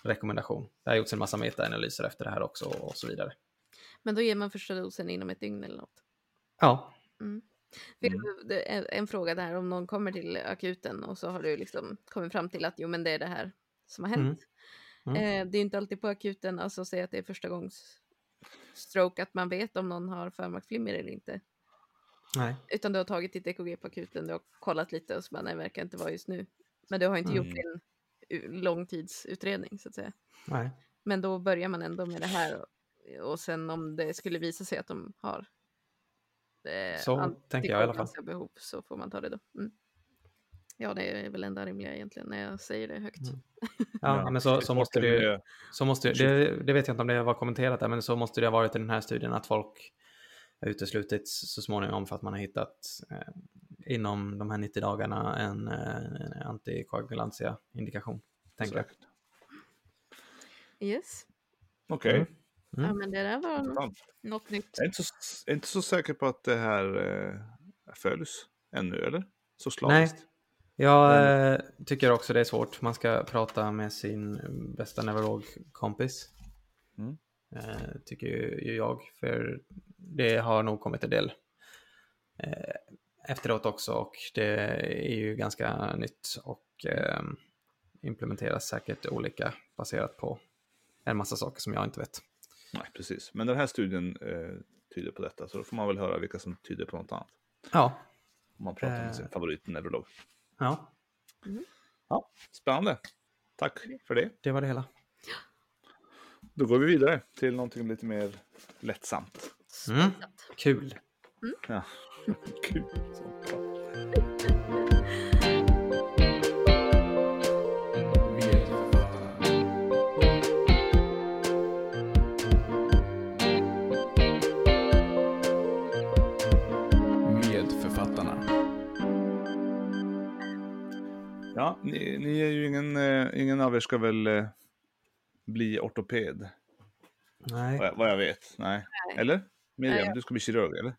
Speaker 1: rekommendation. Det har gjorts en massa metaanalyser efter det här också och så vidare.
Speaker 3: Men då ger man första dosen inom ett dygn eller något.
Speaker 1: Ja,
Speaker 2: Mm.
Speaker 3: är en fråga där om någon kommer till akuten och så har du liksom kommit fram till att jo men det är det här som har hänt.
Speaker 1: Mm. Mm.
Speaker 3: Eh, det är inte alltid på akuten, alltså säga att det är första gångs stroke att man vet om någon har förmaksflimmer eller inte.
Speaker 1: Nej.
Speaker 3: Utan du har tagit ditt EKG på akuten, du har kollat lite och så bara, nej, verkar inte vara just nu. Men du har inte gjort
Speaker 2: Mm.
Speaker 3: din u- långtidsutredning så att säga.
Speaker 1: Nej.
Speaker 3: Men då börjar man ändå med det här och, och sen om det skulle visa sig att de har eh,
Speaker 1: Så tänker jag i alla fall.
Speaker 3: behov så får man ta det då. Mm. Ja, det är väl enda rimliga egentligen när jag säger det högt.
Speaker 1: Mm. Ja, men så, så måste det ju, så måste det, det vet jag inte om det var kommenterat där, men så måste det ha varit i den här studien att folk har uteslutits så småningom för att man har hittat eh, inom de här 90 dagarna en, eh, en antikoagulantia indikation. Tänker jag.
Speaker 3: Yes.
Speaker 2: Okej.
Speaker 1: Mm.
Speaker 3: Ja,
Speaker 1: Mm.
Speaker 3: men det där var
Speaker 2: Intressant.
Speaker 3: något nytt.
Speaker 2: Jag är inte så, är inte så säker på att det här eh, följs ännu, eller? Så slaviskt.
Speaker 1: Jag eh, tycker också det är svårt. Man ska prata med sin bästa neurologkompis.
Speaker 2: Mm.
Speaker 1: Eh, tycker ju jag, för det har nog kommit en del eh, efteråt också och det är ju ganska nytt och eh, implementeras säkert olika baserat på en massa saker som jag inte vet.
Speaker 2: Nej, precis. Men den här studien eh, tyder på detta, så då får man väl höra vilka som tyder på något annat.
Speaker 1: Ja,
Speaker 2: Om man pratar
Speaker 1: Eh.
Speaker 2: med sin favoritneurolog.
Speaker 1: Ja
Speaker 2: Spännande. Tack för det.
Speaker 1: det var det hela.
Speaker 2: Då går vi vidare till någonting lite mer lättsamt.
Speaker 1: Mm. Kul.
Speaker 2: Ja. Kul. Ja, ni, ni är ju ingen, eh, ingen av er ska väl eh, bli ortoped,
Speaker 1: Nej.
Speaker 2: vad jag, vad jag vet. Nej. Eller? Miriam,
Speaker 3: Nej,
Speaker 2: du ska bli kirurg, eller?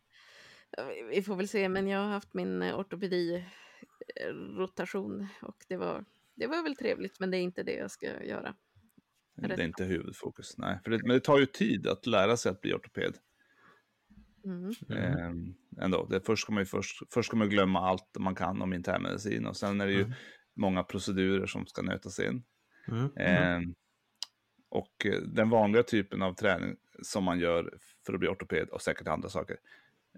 Speaker 3: Vi- får väl se, men jag har haft min eh, ortopedi-rotation och det var, det var väl trevligt, men det är inte det jag ska göra.
Speaker 2: Det
Speaker 3: Rätt.
Speaker 2: är inte huvudfokus. Nej, för det, men det tar ju tid att lära sig att bli ortoped.
Speaker 3: Mm.
Speaker 1: Mm.
Speaker 2: Ehm, ändå. Det, först, ska man ju först, först ska man glömma allt man kan om internmedicin och sen är det ju
Speaker 1: Mm.
Speaker 2: Många procedurer som ska nötas in.
Speaker 1: Mm. Mm.
Speaker 2: Ehm, och eh, den vanliga typen av träning som man gör för att bli ortoped och säkert andra saker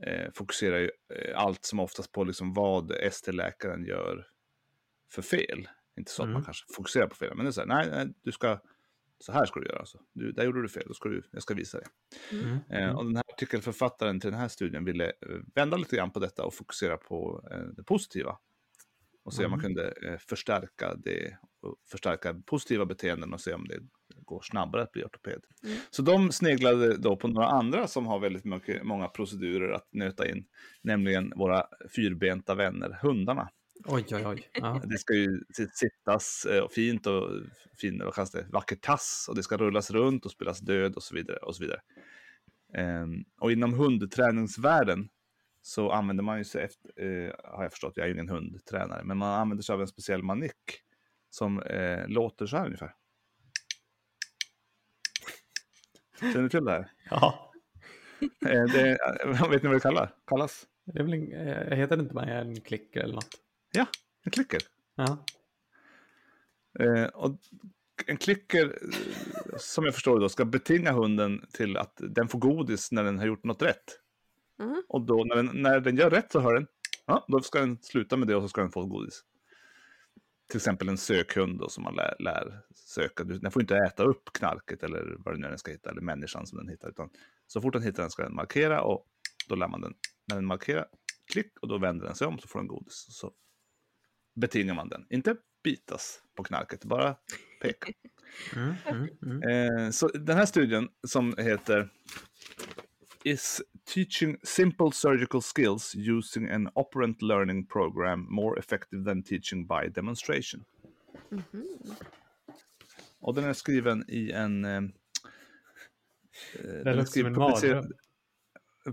Speaker 2: eh, fokuserar ju eh, allt som oftast på liksom vad ST-läkaren gör för fel. Inte så att man
Speaker 1: Mm.
Speaker 2: kanske fokuserar på fel, men det är så här, nej, nej, du ska, så här ska du göra. Alltså. Du, där gjorde du fel, då ska du, jag ska visa dig.
Speaker 1: Mm.
Speaker 2: Eh, och den här artikelförfattaren till den här studien ville eh, vända lite grann på detta och fokusera på eh, det positiva. Och se om man
Speaker 1: Mm.
Speaker 2: kunde eh, förstärka det, och förstärka positiva beteenden och se om det går snabbare att bli ortoped.
Speaker 3: Mm.
Speaker 2: Så de sneglade då på några andra som har väldigt mycket, många procedurer att nöta in, nämligen våra fyrbenta vänner, hundarna.
Speaker 1: Oj, oj, oj. Ja.
Speaker 2: Det ska ju sittas eh, fint och fin, vad kallas det, vacker tass och det ska rullas runt och spelas död och så vidare. Och, så vidare. Ehm, och inom hundträningsvärlden så använder man ju sig efter, eh, har jag förstått, jag är ju ingen hundtränare, men man använder sig av en speciell manick som eh, låter så här ungefär. Känner du till det här?
Speaker 1: ja.
Speaker 2: Eh, det, eh, vet ni vad det kallar, kallas?
Speaker 1: Det är väl en, eh, heter det inte bara en klicker eller något?
Speaker 2: Ja, en klicker.
Speaker 1: Ja.
Speaker 2: Eh, och en klicker, eh, som jag förstår det då, ska betinga hunden till att den får godis när den har gjort något rätt.
Speaker 3: Mm.
Speaker 2: Och då när den, när den gör rätt så hör den, ja, då ska den sluta med det och så ska den få godis. Till exempel en sökhund då, som man lär, lär söka. Du- Den får inte äta upp knarket eller vad det nu är den ska hitta, eller människan som den hittar. Utan så fort den hittar den ska den markera och då lär man den, när den markerar, klick och då vänder den sig om så får den godis. Så betingar man den. Inte bitas på knarket, bara peka.
Speaker 1: Mm, mm, mm.
Speaker 2: Eh, så den här studien som heter Is teaching simple surgical skills using an operant learning program more effective than teaching by demonstration?
Speaker 3: Mhm.
Speaker 2: Och den är skriven i en... Eh, eh, den är skriven- publicerad,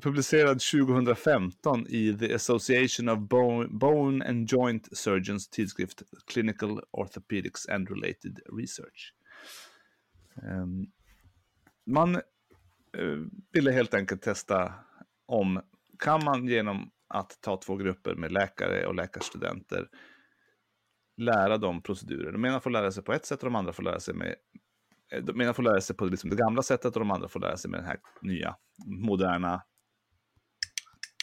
Speaker 2: publicerad 2015 i The Association of Bone, Bone and Joint Surgeons tidskrift Clinical Orthopedics and Related Research. Ehm, man Eh, ville helt enkelt testa om kan man genom att ta två grupper med läkare och läkarstudenter lära dem procedurer. De ena får lära sig på ett sätt och de andra får lära sig med eh, de ena får lära sig på liksom det gamla sättet och de andra får lära sig med det här nya, moderna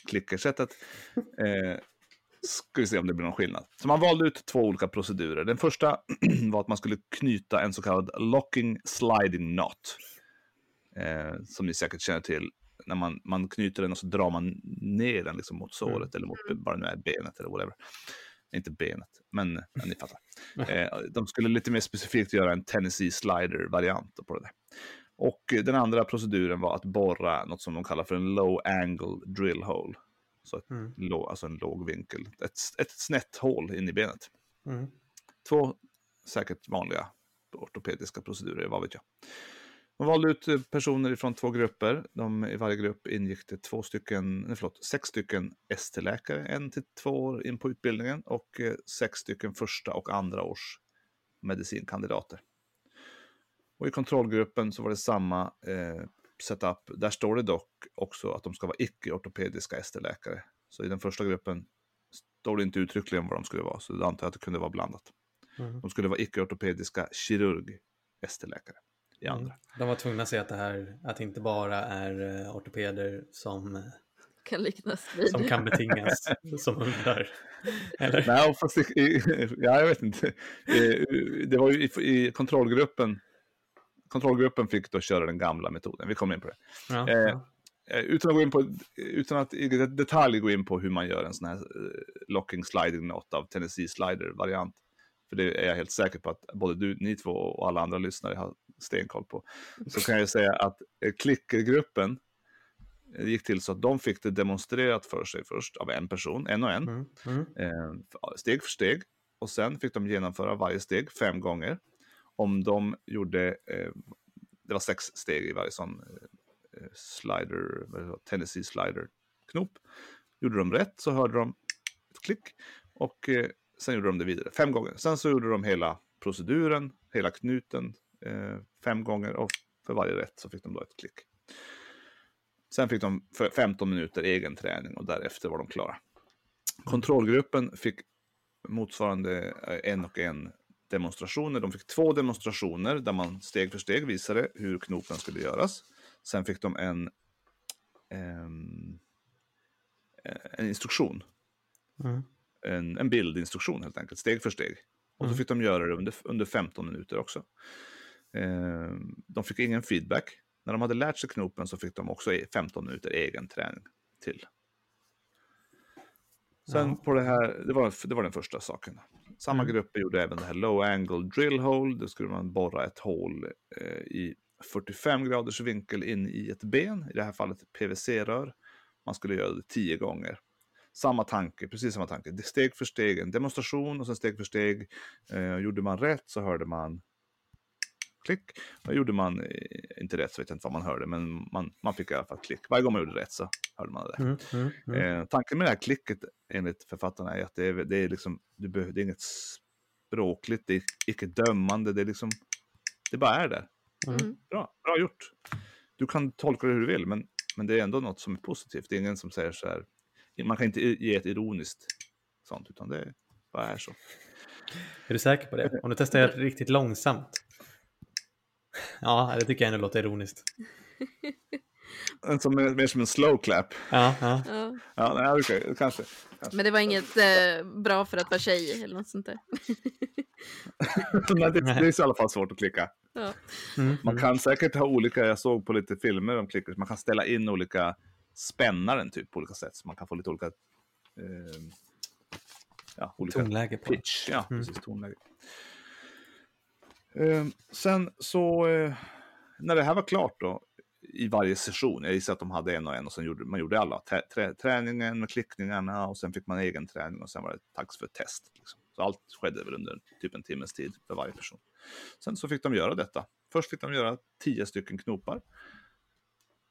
Speaker 2: klickersättet. Eh, ska vi se om det blir någon skillnad. Så man valde ut två olika procedurer. Den första var att man skulle knyta en så kallad locking sliding knot. Eh, som ni säkert känner till. När man, man knyter den och så drar man ner den liksom mot såret eller mot bara nu är benet eller whatever. Inte benet, men ja, ni fattar. Eh, de skulle lite mer specifikt göra en Tennessee slider-variant på det där. Och eh, den andra proceduren var att borra något som de kallar för en low angle drill hole. Så ett,
Speaker 1: Mm.
Speaker 2: lå, alltså en låg vinkel. Ett, ett snett hål in i benet.
Speaker 1: Mm.
Speaker 2: Två säkert vanliga ortopediska procedurer, vad vet jag. Man valde ut eh, personer från två grupper. De, I varje grupp ingick det två stycken, nej, förlåt, sex stycken ST-läkare, en till två år in på utbildningen och eh, sex stycken första och andra års medicinkandidater. Och i kontrollgruppen så var det samma eh, setup. Där står det dock också att de ska vara icke-ortopediska ST-läkare. Så i den första gruppen står det inte uttryckligen vad de skulle vara, så jag antar jag att det kunde vara blandat.
Speaker 1: Mm.
Speaker 2: De skulle vara icke-ortopediska kirurg ST-läkare i andra.
Speaker 1: Mm. De var tvungna att säga att det här, att det inte bara är eh, ortopeder som, eh,
Speaker 3: Kan liknas vid.
Speaker 1: som kan betingas som undrar. Eller?
Speaker 2: Nej, fast i, i, ja, jag vet inte. Det var ju i, i kontrollgruppen. Kontrollgruppen fick då köra den gamla metoden. Vi kommer in på det.
Speaker 1: Ja,
Speaker 2: Eh,
Speaker 1: ja.
Speaker 2: Eh, Utan att, gå in på, utan att i detalj gå in på hur man gör en sån här locking sliding knot av Tennessee slider-variant. För det är jag helt säker på att både du, ni två och alla andra lyssnare har stenkoll på. Så kan jag säga att eh, klickergruppen eh, gick till så att de fick det demonstrerat för sig först av en person, en och en,
Speaker 1: Mm. Mm.
Speaker 2: eh, steg för steg. Och sen fick de genomföra varje steg fem gånger. Om de gjorde, det var sex steg i varje sån slider, Tennessee slider knop. Gjorde de rätt så hörde de ett klick och sen gjorde de det vidare fem gånger. Sen så gjorde de hela proceduren, hela knuten fem gånger och för varje rätt så fick de då ett klick. Sen fick de för 15 minuter egen träning och därefter var de klara. Kontrollgruppen fick motsvarande eh, en och en demonstrationer. De fick två demonstrationer där man steg för steg visade hur knopen skulle göras. Sen fick de en, ehm, en instruktion,
Speaker 1: Mm.
Speaker 2: en, en bildinstruktion helt enkelt, steg för steg. Och så
Speaker 1: Mm.
Speaker 2: fick de göra det under, under 15 minuter också. Ehm, de fick ingen feedback. När de hade lärt sig knopen så fick de också e- 15 minuter egen träning till. Sen på det här, det var, det var den första saken. Samma
Speaker 1: Mm.
Speaker 2: grupper gjorde även det här low angle drill hole. Då skulle man borra ett hål eh, i 45 graders vinkel in i ett ben, i det här fallet PVC-rör. Man skulle göra det 10 gånger. Samma tanke, precis samma tanke. Steg för steg, en demonstration och sen steg för steg. Eh, gjorde man rätt så hörde man klick. Och gjorde man eh, inte rätt så vet jag inte vad man hörde, men man, man fick i alla fall klick. Varje gång man gjorde rätt så hörde man det.
Speaker 1: Mm. Mm. Mm.
Speaker 2: Eh, tanken med det här klicket enligt författarna är att det är, det är liksom, du behöver, det är inget språkligt, det är icke dömande, det är liksom, det bara är där.
Speaker 1: Mm.
Speaker 2: Bra, bra gjort. Du kan tolka det hur du vill, men, men det är ändå något som är positivt. Det är ingen som säger så här, man kan inte ge ett ironiskt sånt, utan det bara är så.
Speaker 1: Är du säker på det? Om du testar det riktigt långsamt? Ja, det tycker jag ändå låter ironiskt.
Speaker 2: Som mer som en slow clap.
Speaker 1: Ja, ja.
Speaker 3: Ja.
Speaker 2: Ja, nej, okej, kanske. kanske.
Speaker 3: Men det var inget eh, bra för att vara tjej eller något sånt där.
Speaker 2: Nej, det, det är i alla fall svårt att klicka.
Speaker 3: Ja.
Speaker 1: Mm.
Speaker 2: Man kan säkert ha olika, jag såg på lite filmer om klickers, man kan ställa in olika spännaren typ på olika sätt. Så man kan få lite olika, eh, ja, olika
Speaker 1: Tonläge på
Speaker 2: pitch. Ja,
Speaker 1: Mm.
Speaker 2: precis, tonläge. Eh, sen så, eh, när det här var klart då, i varje session, jag gissar att de hade en och en och sen gjorde man gjorde alla. Trä, trä, träningen med klickningarna och sen fick man egen träning och sen var det dags för test. Liksom. Så allt skedde väl under typ en timmes tid för varje person. Sen så fick de göra detta. Först fick de göra tio stycken knopar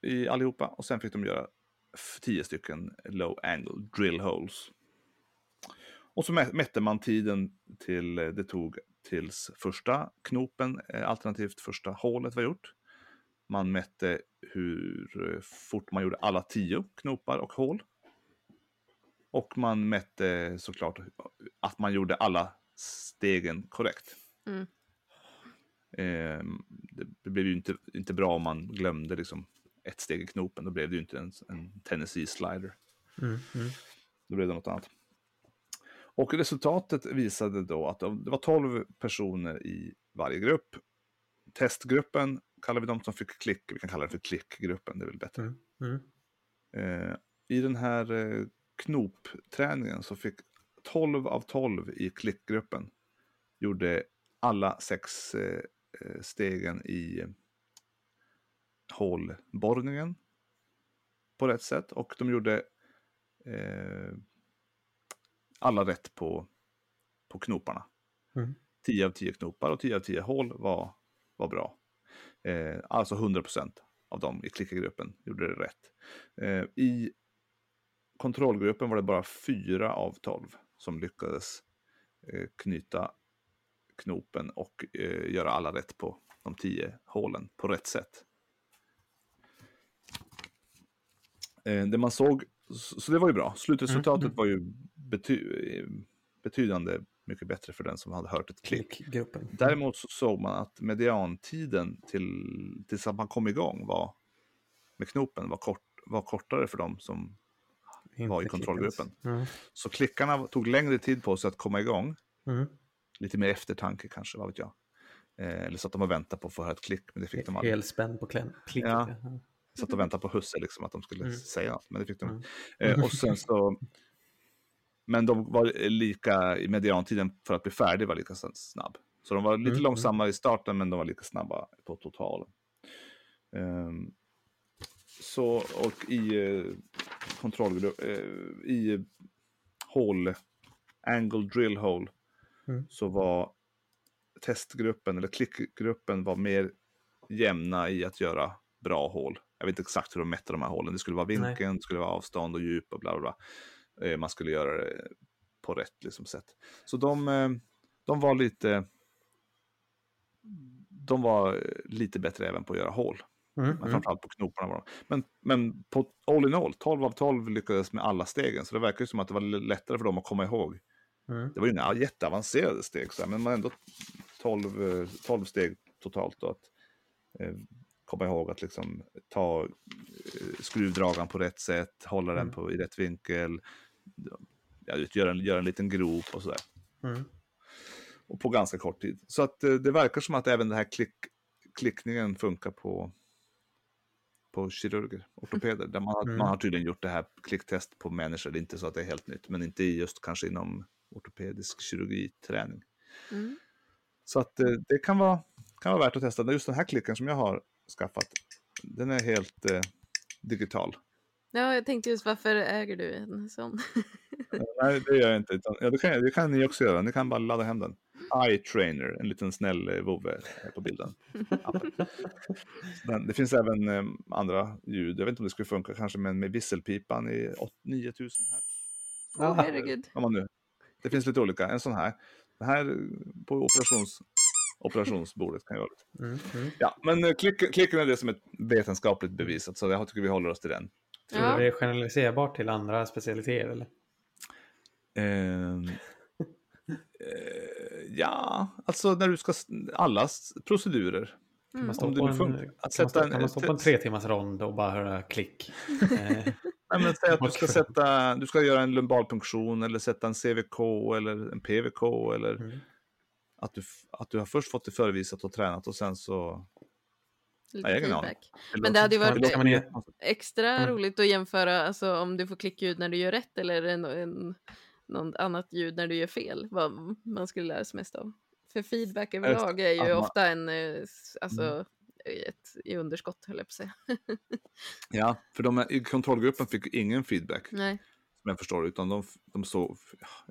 Speaker 2: i allihopa och sen fick de göra f- tio stycken low angle drill holes. Och så mätte man tiden till eh, det tog tills första knopen, eh, alternativt första hålet var gjort. Man mätte hur eh, fort man gjorde alla tio knopar och hål. Och man mätte såklart att man gjorde alla stegen korrekt.
Speaker 3: Mm.
Speaker 2: Eh, det, det blev ju inte, inte bra om man glömde liksom ett steg i knopen. Då blev det ju inte en, en Tennessee slider.
Speaker 1: Mm, mm.
Speaker 2: Då blev det något annat. Och resultatet visade då att det var 12 personer i varje grupp. Testgruppen kallar vi dem som fick klick, vi kan kalla det för klickgruppen, det är väl bättre.
Speaker 1: Mm, mm.
Speaker 2: Eh, I den här eh, knopträningen så fick 12 av 12 i klickgruppen gjorde alla sex eh, eh, stegen i hålborrningen på rätt sätt och de gjorde eh, alla rätt på, på knoparna.
Speaker 1: Mm.
Speaker 2: 10 av 10 knopar och 10 av 10 hål var, var bra. Eh, alltså 100% av dem i klickargruppen gjorde det rätt. Eh, I kontrollgruppen var det bara 4 av 12 som lyckades eh, knyta knopen och eh, göra alla rätt på de 10 hålen på rätt sätt. Eh, det man såg, så så det var ju bra. Slutresultatet
Speaker 1: Mm.
Speaker 2: var ju bety betydande mycket bättre för den som hade hört ett klick.
Speaker 1: Klickgruppen.
Speaker 2: Däremot så såg man att mediantiden till, tills att man kom igång var, med knopen var, kort, var kortare för dem som
Speaker 1: Inte
Speaker 2: var i kontrollgruppen.
Speaker 1: Mm.
Speaker 2: Så klickarna tog längre tid på sig att komma igång.
Speaker 1: Mm.
Speaker 2: Lite mer eftertanke kanske, vad vet jag. Eh, eller så att de och väntade på att få höra ett klick, men det fick de aldrig.
Speaker 1: Helspänn på kläm. Klick.
Speaker 2: Ja. Satt och väntade på husse, liksom, att de skulle
Speaker 1: Mm.
Speaker 2: säga något, men det fick de
Speaker 1: Mm.
Speaker 2: eh, Och sen så... Men de var lika, i mediantiden för att bli färdig var lika snabb. Så de var lite
Speaker 1: Mm,
Speaker 2: långsammare i starten, men de var lika snabba på totalen. Ehm, så, och i eh, kontrollgrupp, eh, i hål, angle drill hole,
Speaker 1: Mm.
Speaker 2: så var testgruppen, eller klickgruppen, var mer jämna i att göra bra hål. Jag vet inte exakt hur de mätte de här hålen. Det skulle vara
Speaker 1: Nej.
Speaker 2: vinkeln, det skulle vara avstånd och djup och bla bla bla. Eh, Man skulle göra det på rätt liksom, sätt. Så de, eh, de var lite... De var lite bättre även på att göra hål.
Speaker 1: Mm.
Speaker 2: Men
Speaker 1: Mm.
Speaker 2: framförallt på knoparna var de. Men, men på all in all, 12 av 12 lyckades med alla stegen. Så det verkar ju som att det var lättare för dem att komma ihåg.
Speaker 1: Mm.
Speaker 2: Det var ju inga jätteavancerade steg, så här, men man ändå 12, eh, 12 steg totalt. Då, att eh, komma ihåg att liksom ta eh, skruvdragaren på rätt sätt, hålla den
Speaker 1: Mm.
Speaker 2: på, i rätt vinkel, ja, göra, en, göra en liten grop och sådär.
Speaker 1: Mm.
Speaker 2: Och på ganska kort tid. Så att eh, det verkar som att även den här klick, klickningen funkar på, på kirurger, ortopeder. Där man, har-
Speaker 1: Mm.
Speaker 2: man har tydligen gjort det här klicktest på människor. Det är inte så att det är helt nytt, men inte just kanske inom ortopedisk kirurgiträning.
Speaker 3: Mm.
Speaker 2: Så att eh, det kan vara, kan vara värt att testa. Just den här klicken som jag har skaffat, den är helt eh, digital.
Speaker 3: Ja, jag tänkte just varför äger du en sån?
Speaker 2: Nej, det gör jag inte. Utan, ja, det, kan, det kan ni också göra. Ni kan bara ladda hem den. Eye Trainer, en liten snäll eh, vovve på bilden. Det finns även eh, andra ljud. Jag vet inte om det skulle funka kanske med, med visselpipan i 8 9000 här.
Speaker 3: Åh, herregud.
Speaker 2: Om man nu. Det finns lite olika. En sån här. Den här eh, på operations, operationsbordet kan göra. lite.
Speaker 1: Mm. Mm.
Speaker 2: Ja, men eh, klick, klicken är det som är vetenskapligt bevisat, så jag tycker vi håller oss till den.
Speaker 1: Tror
Speaker 3: Ja.
Speaker 1: du det är generaliserbart till andra specialiteter? Eller?
Speaker 2: Ehm, eh, ja, alltså när du ska, allas procedurer.
Speaker 1: Kan
Speaker 3: Mm.
Speaker 1: man stå på en,
Speaker 2: Att sätta
Speaker 1: kan man stå på en tre timmars rond och bara höra klick? Eh,
Speaker 2: Nej, men säg att du ska, sätta, du ska göra en lumbalpunktion eller sätta en CVK eller en PVK eller
Speaker 1: mm.
Speaker 2: att, du, att du har först fått det förevisat och tränat och sen så...
Speaker 3: Lite feedback. Men det hade ju varit extra
Speaker 1: Mm.
Speaker 3: roligt att jämföra alltså, om du får klickljud när du gör rätt eller en, en, något annat ljud när du gör fel. Vad man skulle lära sig mest av. För feedback överlag är ju ofta en, eh, alltså,
Speaker 1: Mm.
Speaker 3: ett, i underskott höll jag på att säga.
Speaker 2: Ja, för de här, i kontrollgruppen fick ingen feedback,
Speaker 3: Nej.
Speaker 2: som jag förstår utan de, de såg,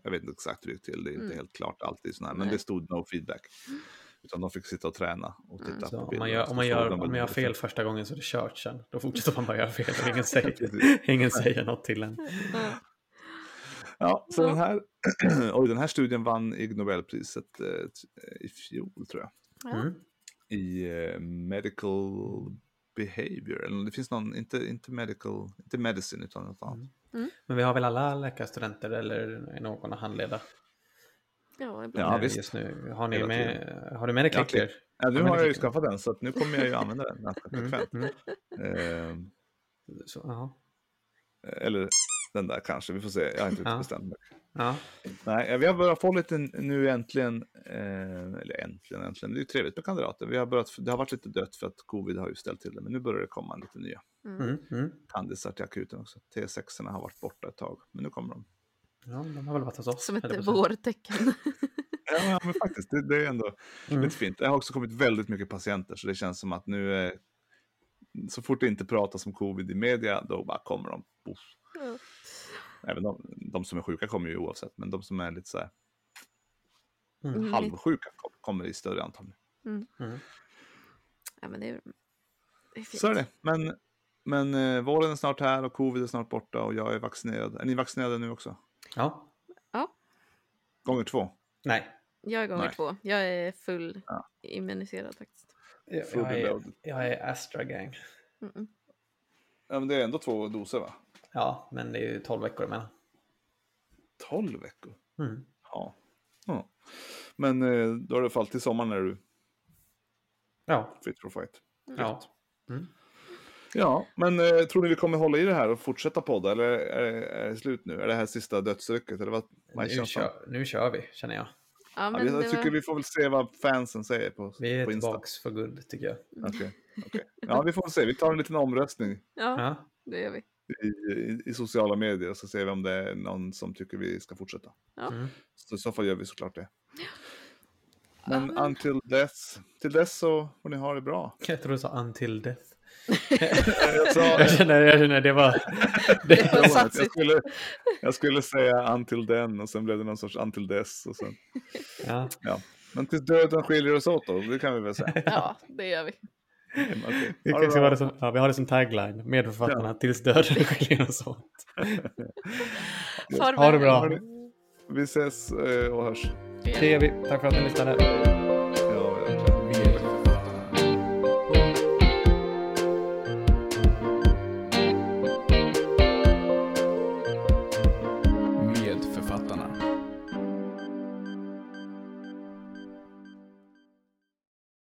Speaker 2: jag vet inte exakt hur det gick till, det är inte
Speaker 3: Mm.
Speaker 2: helt klart alltid sådär, men
Speaker 3: Nej.
Speaker 2: det stod no feedback. Utan de fick sitta och träna och titta
Speaker 3: Mm.
Speaker 2: På
Speaker 1: om
Speaker 2: bilderna.
Speaker 1: man gör, om man gör, om man gör fel första gången så är det kört sen. Då fortsätter man bara göra fel och ingen säger, ingen säger något till en.
Speaker 3: Ja.
Speaker 2: Så den här, oj, den här studien vann Ig Nobelpriset eh, i fjol tror jag.
Speaker 3: Ja.
Speaker 1: Mm.
Speaker 2: I eh, medical behavior, eller det finns någon, inte, inte medical, inte medicine utan något annat.
Speaker 1: Men vi har väl alla läkarstudenter eller någon att handleda?
Speaker 3: Ja, ibland.
Speaker 2: Ja,
Speaker 1: eh,
Speaker 2: visst.
Speaker 1: just nu. Har, ni
Speaker 2: Hela
Speaker 1: med, har du med dig
Speaker 2: Ja,
Speaker 1: klickor?
Speaker 2: Ja, nu har jag ju skaffat den så att nu kommer jag ju använda den ganska
Speaker 1: Mm,
Speaker 2: frekvent.
Speaker 1: mm.
Speaker 2: Eh,
Speaker 1: Så, ja.
Speaker 2: eller den där kanske, vi får se. Jag har inte
Speaker 1: Ja.
Speaker 2: bestämt mig.
Speaker 1: Ja.
Speaker 2: Nej, vi har börjat få lite nu äntligen, eh, eller äntligen, äntligen, det är ju trevligt med kandidater. Vi har börjat, det har varit lite dött för att covid har ju ställt till det, men nu börjar det komma lite nya
Speaker 1: Mm, mm.
Speaker 2: kandisar till akuten också. T6 har varit borta ett tag, men nu kommer de.
Speaker 1: Ja, de har väl varit hos oss.
Speaker 3: Som ett vårtecken.
Speaker 2: Ja, men faktiskt, det, det är ändå
Speaker 1: Mm.
Speaker 2: lite fint. Det har också kommit väldigt mycket patienter, så det känns som att nu, eh, så fort det inte pratas om covid i media, då bara kommer de. Boff.
Speaker 3: Ja.
Speaker 2: Även de, de som är sjuka kommer ju oavsett, men de som är lite så här
Speaker 1: Mm.
Speaker 3: Mm.
Speaker 2: halvsjuka kom- kommer i större antal.
Speaker 1: Mm.
Speaker 3: Ja, men det är, det är fint.
Speaker 2: Så är det. Men, men eh, våren är snart här och covid är snart borta och jag är vaccinerad. Är ni vaccinerade nu också?
Speaker 1: Ja.
Speaker 2: Gånger två?
Speaker 1: Nej.
Speaker 3: Jag är gånger
Speaker 2: Nej.
Speaker 3: två. Jag är full
Speaker 2: Ja.
Speaker 3: immuniserad faktiskt.
Speaker 1: Jag, jag, är, jag är Astra Gang.
Speaker 3: Mm-mm.
Speaker 2: Ja, men det är ändå två doser va?
Speaker 1: Ja, men det är ju 12 veckor emellan.
Speaker 2: 12 veckor?
Speaker 1: Mm.
Speaker 2: Ja. ja. Men eh, då är det i alla fall till sommaren när du
Speaker 1: Ja.
Speaker 2: fit for fight.
Speaker 1: ja. Mm.
Speaker 2: Ja, men eh, tror ni vi kommer hålla i det här och fortsätta podda eller är, det- är det slut nu? Är det här sista dödsrycket eller vad? vad
Speaker 1: Nu, kör, nu kör vi, känner jag.
Speaker 3: Ja,
Speaker 2: Ja,
Speaker 3: men
Speaker 2: vi- jag
Speaker 3: det
Speaker 2: tycker
Speaker 3: var...
Speaker 2: vi får väl se vad fansen säger på,
Speaker 1: Vi är
Speaker 2: på Insta.
Speaker 1: tillbaks för good, tycker jag.
Speaker 2: Okej, okej. Ja, vi får väl se. Vi tar en liten omröstning
Speaker 3: Ja,
Speaker 1: Ja.
Speaker 3: det gör vi.
Speaker 2: i, i, i sociala medier och så ser vi om det är någon som tycker vi ska fortsätta.
Speaker 3: Ja.
Speaker 1: Mm.
Speaker 2: Så i så fall gör vi såklart det. Men
Speaker 3: men-
Speaker 2: until dess, till dess så får ni ha det bra.
Speaker 1: Jag tror du sa until death.
Speaker 2: Jag,
Speaker 1: känner, jag känner det var... Det,
Speaker 3: var
Speaker 2: jag, skulle, jag skulle säga until then och sen blev det någon sorts until dess. Och sen,
Speaker 1: ja.
Speaker 2: men tills döden skiljer oss åt då, det kan vi väl säga.
Speaker 3: Ja, det gör vi.
Speaker 1: Vi,
Speaker 2: Ha det
Speaker 1: kanske
Speaker 2: bra.
Speaker 1: har det som, ja, vi har det som tagline, medförfattarna tills döden skiljer oss åt. Ha det bra.
Speaker 2: Vi ses eh, och hörs.
Speaker 1: Det gör vi. Tack för att ni lyssnade.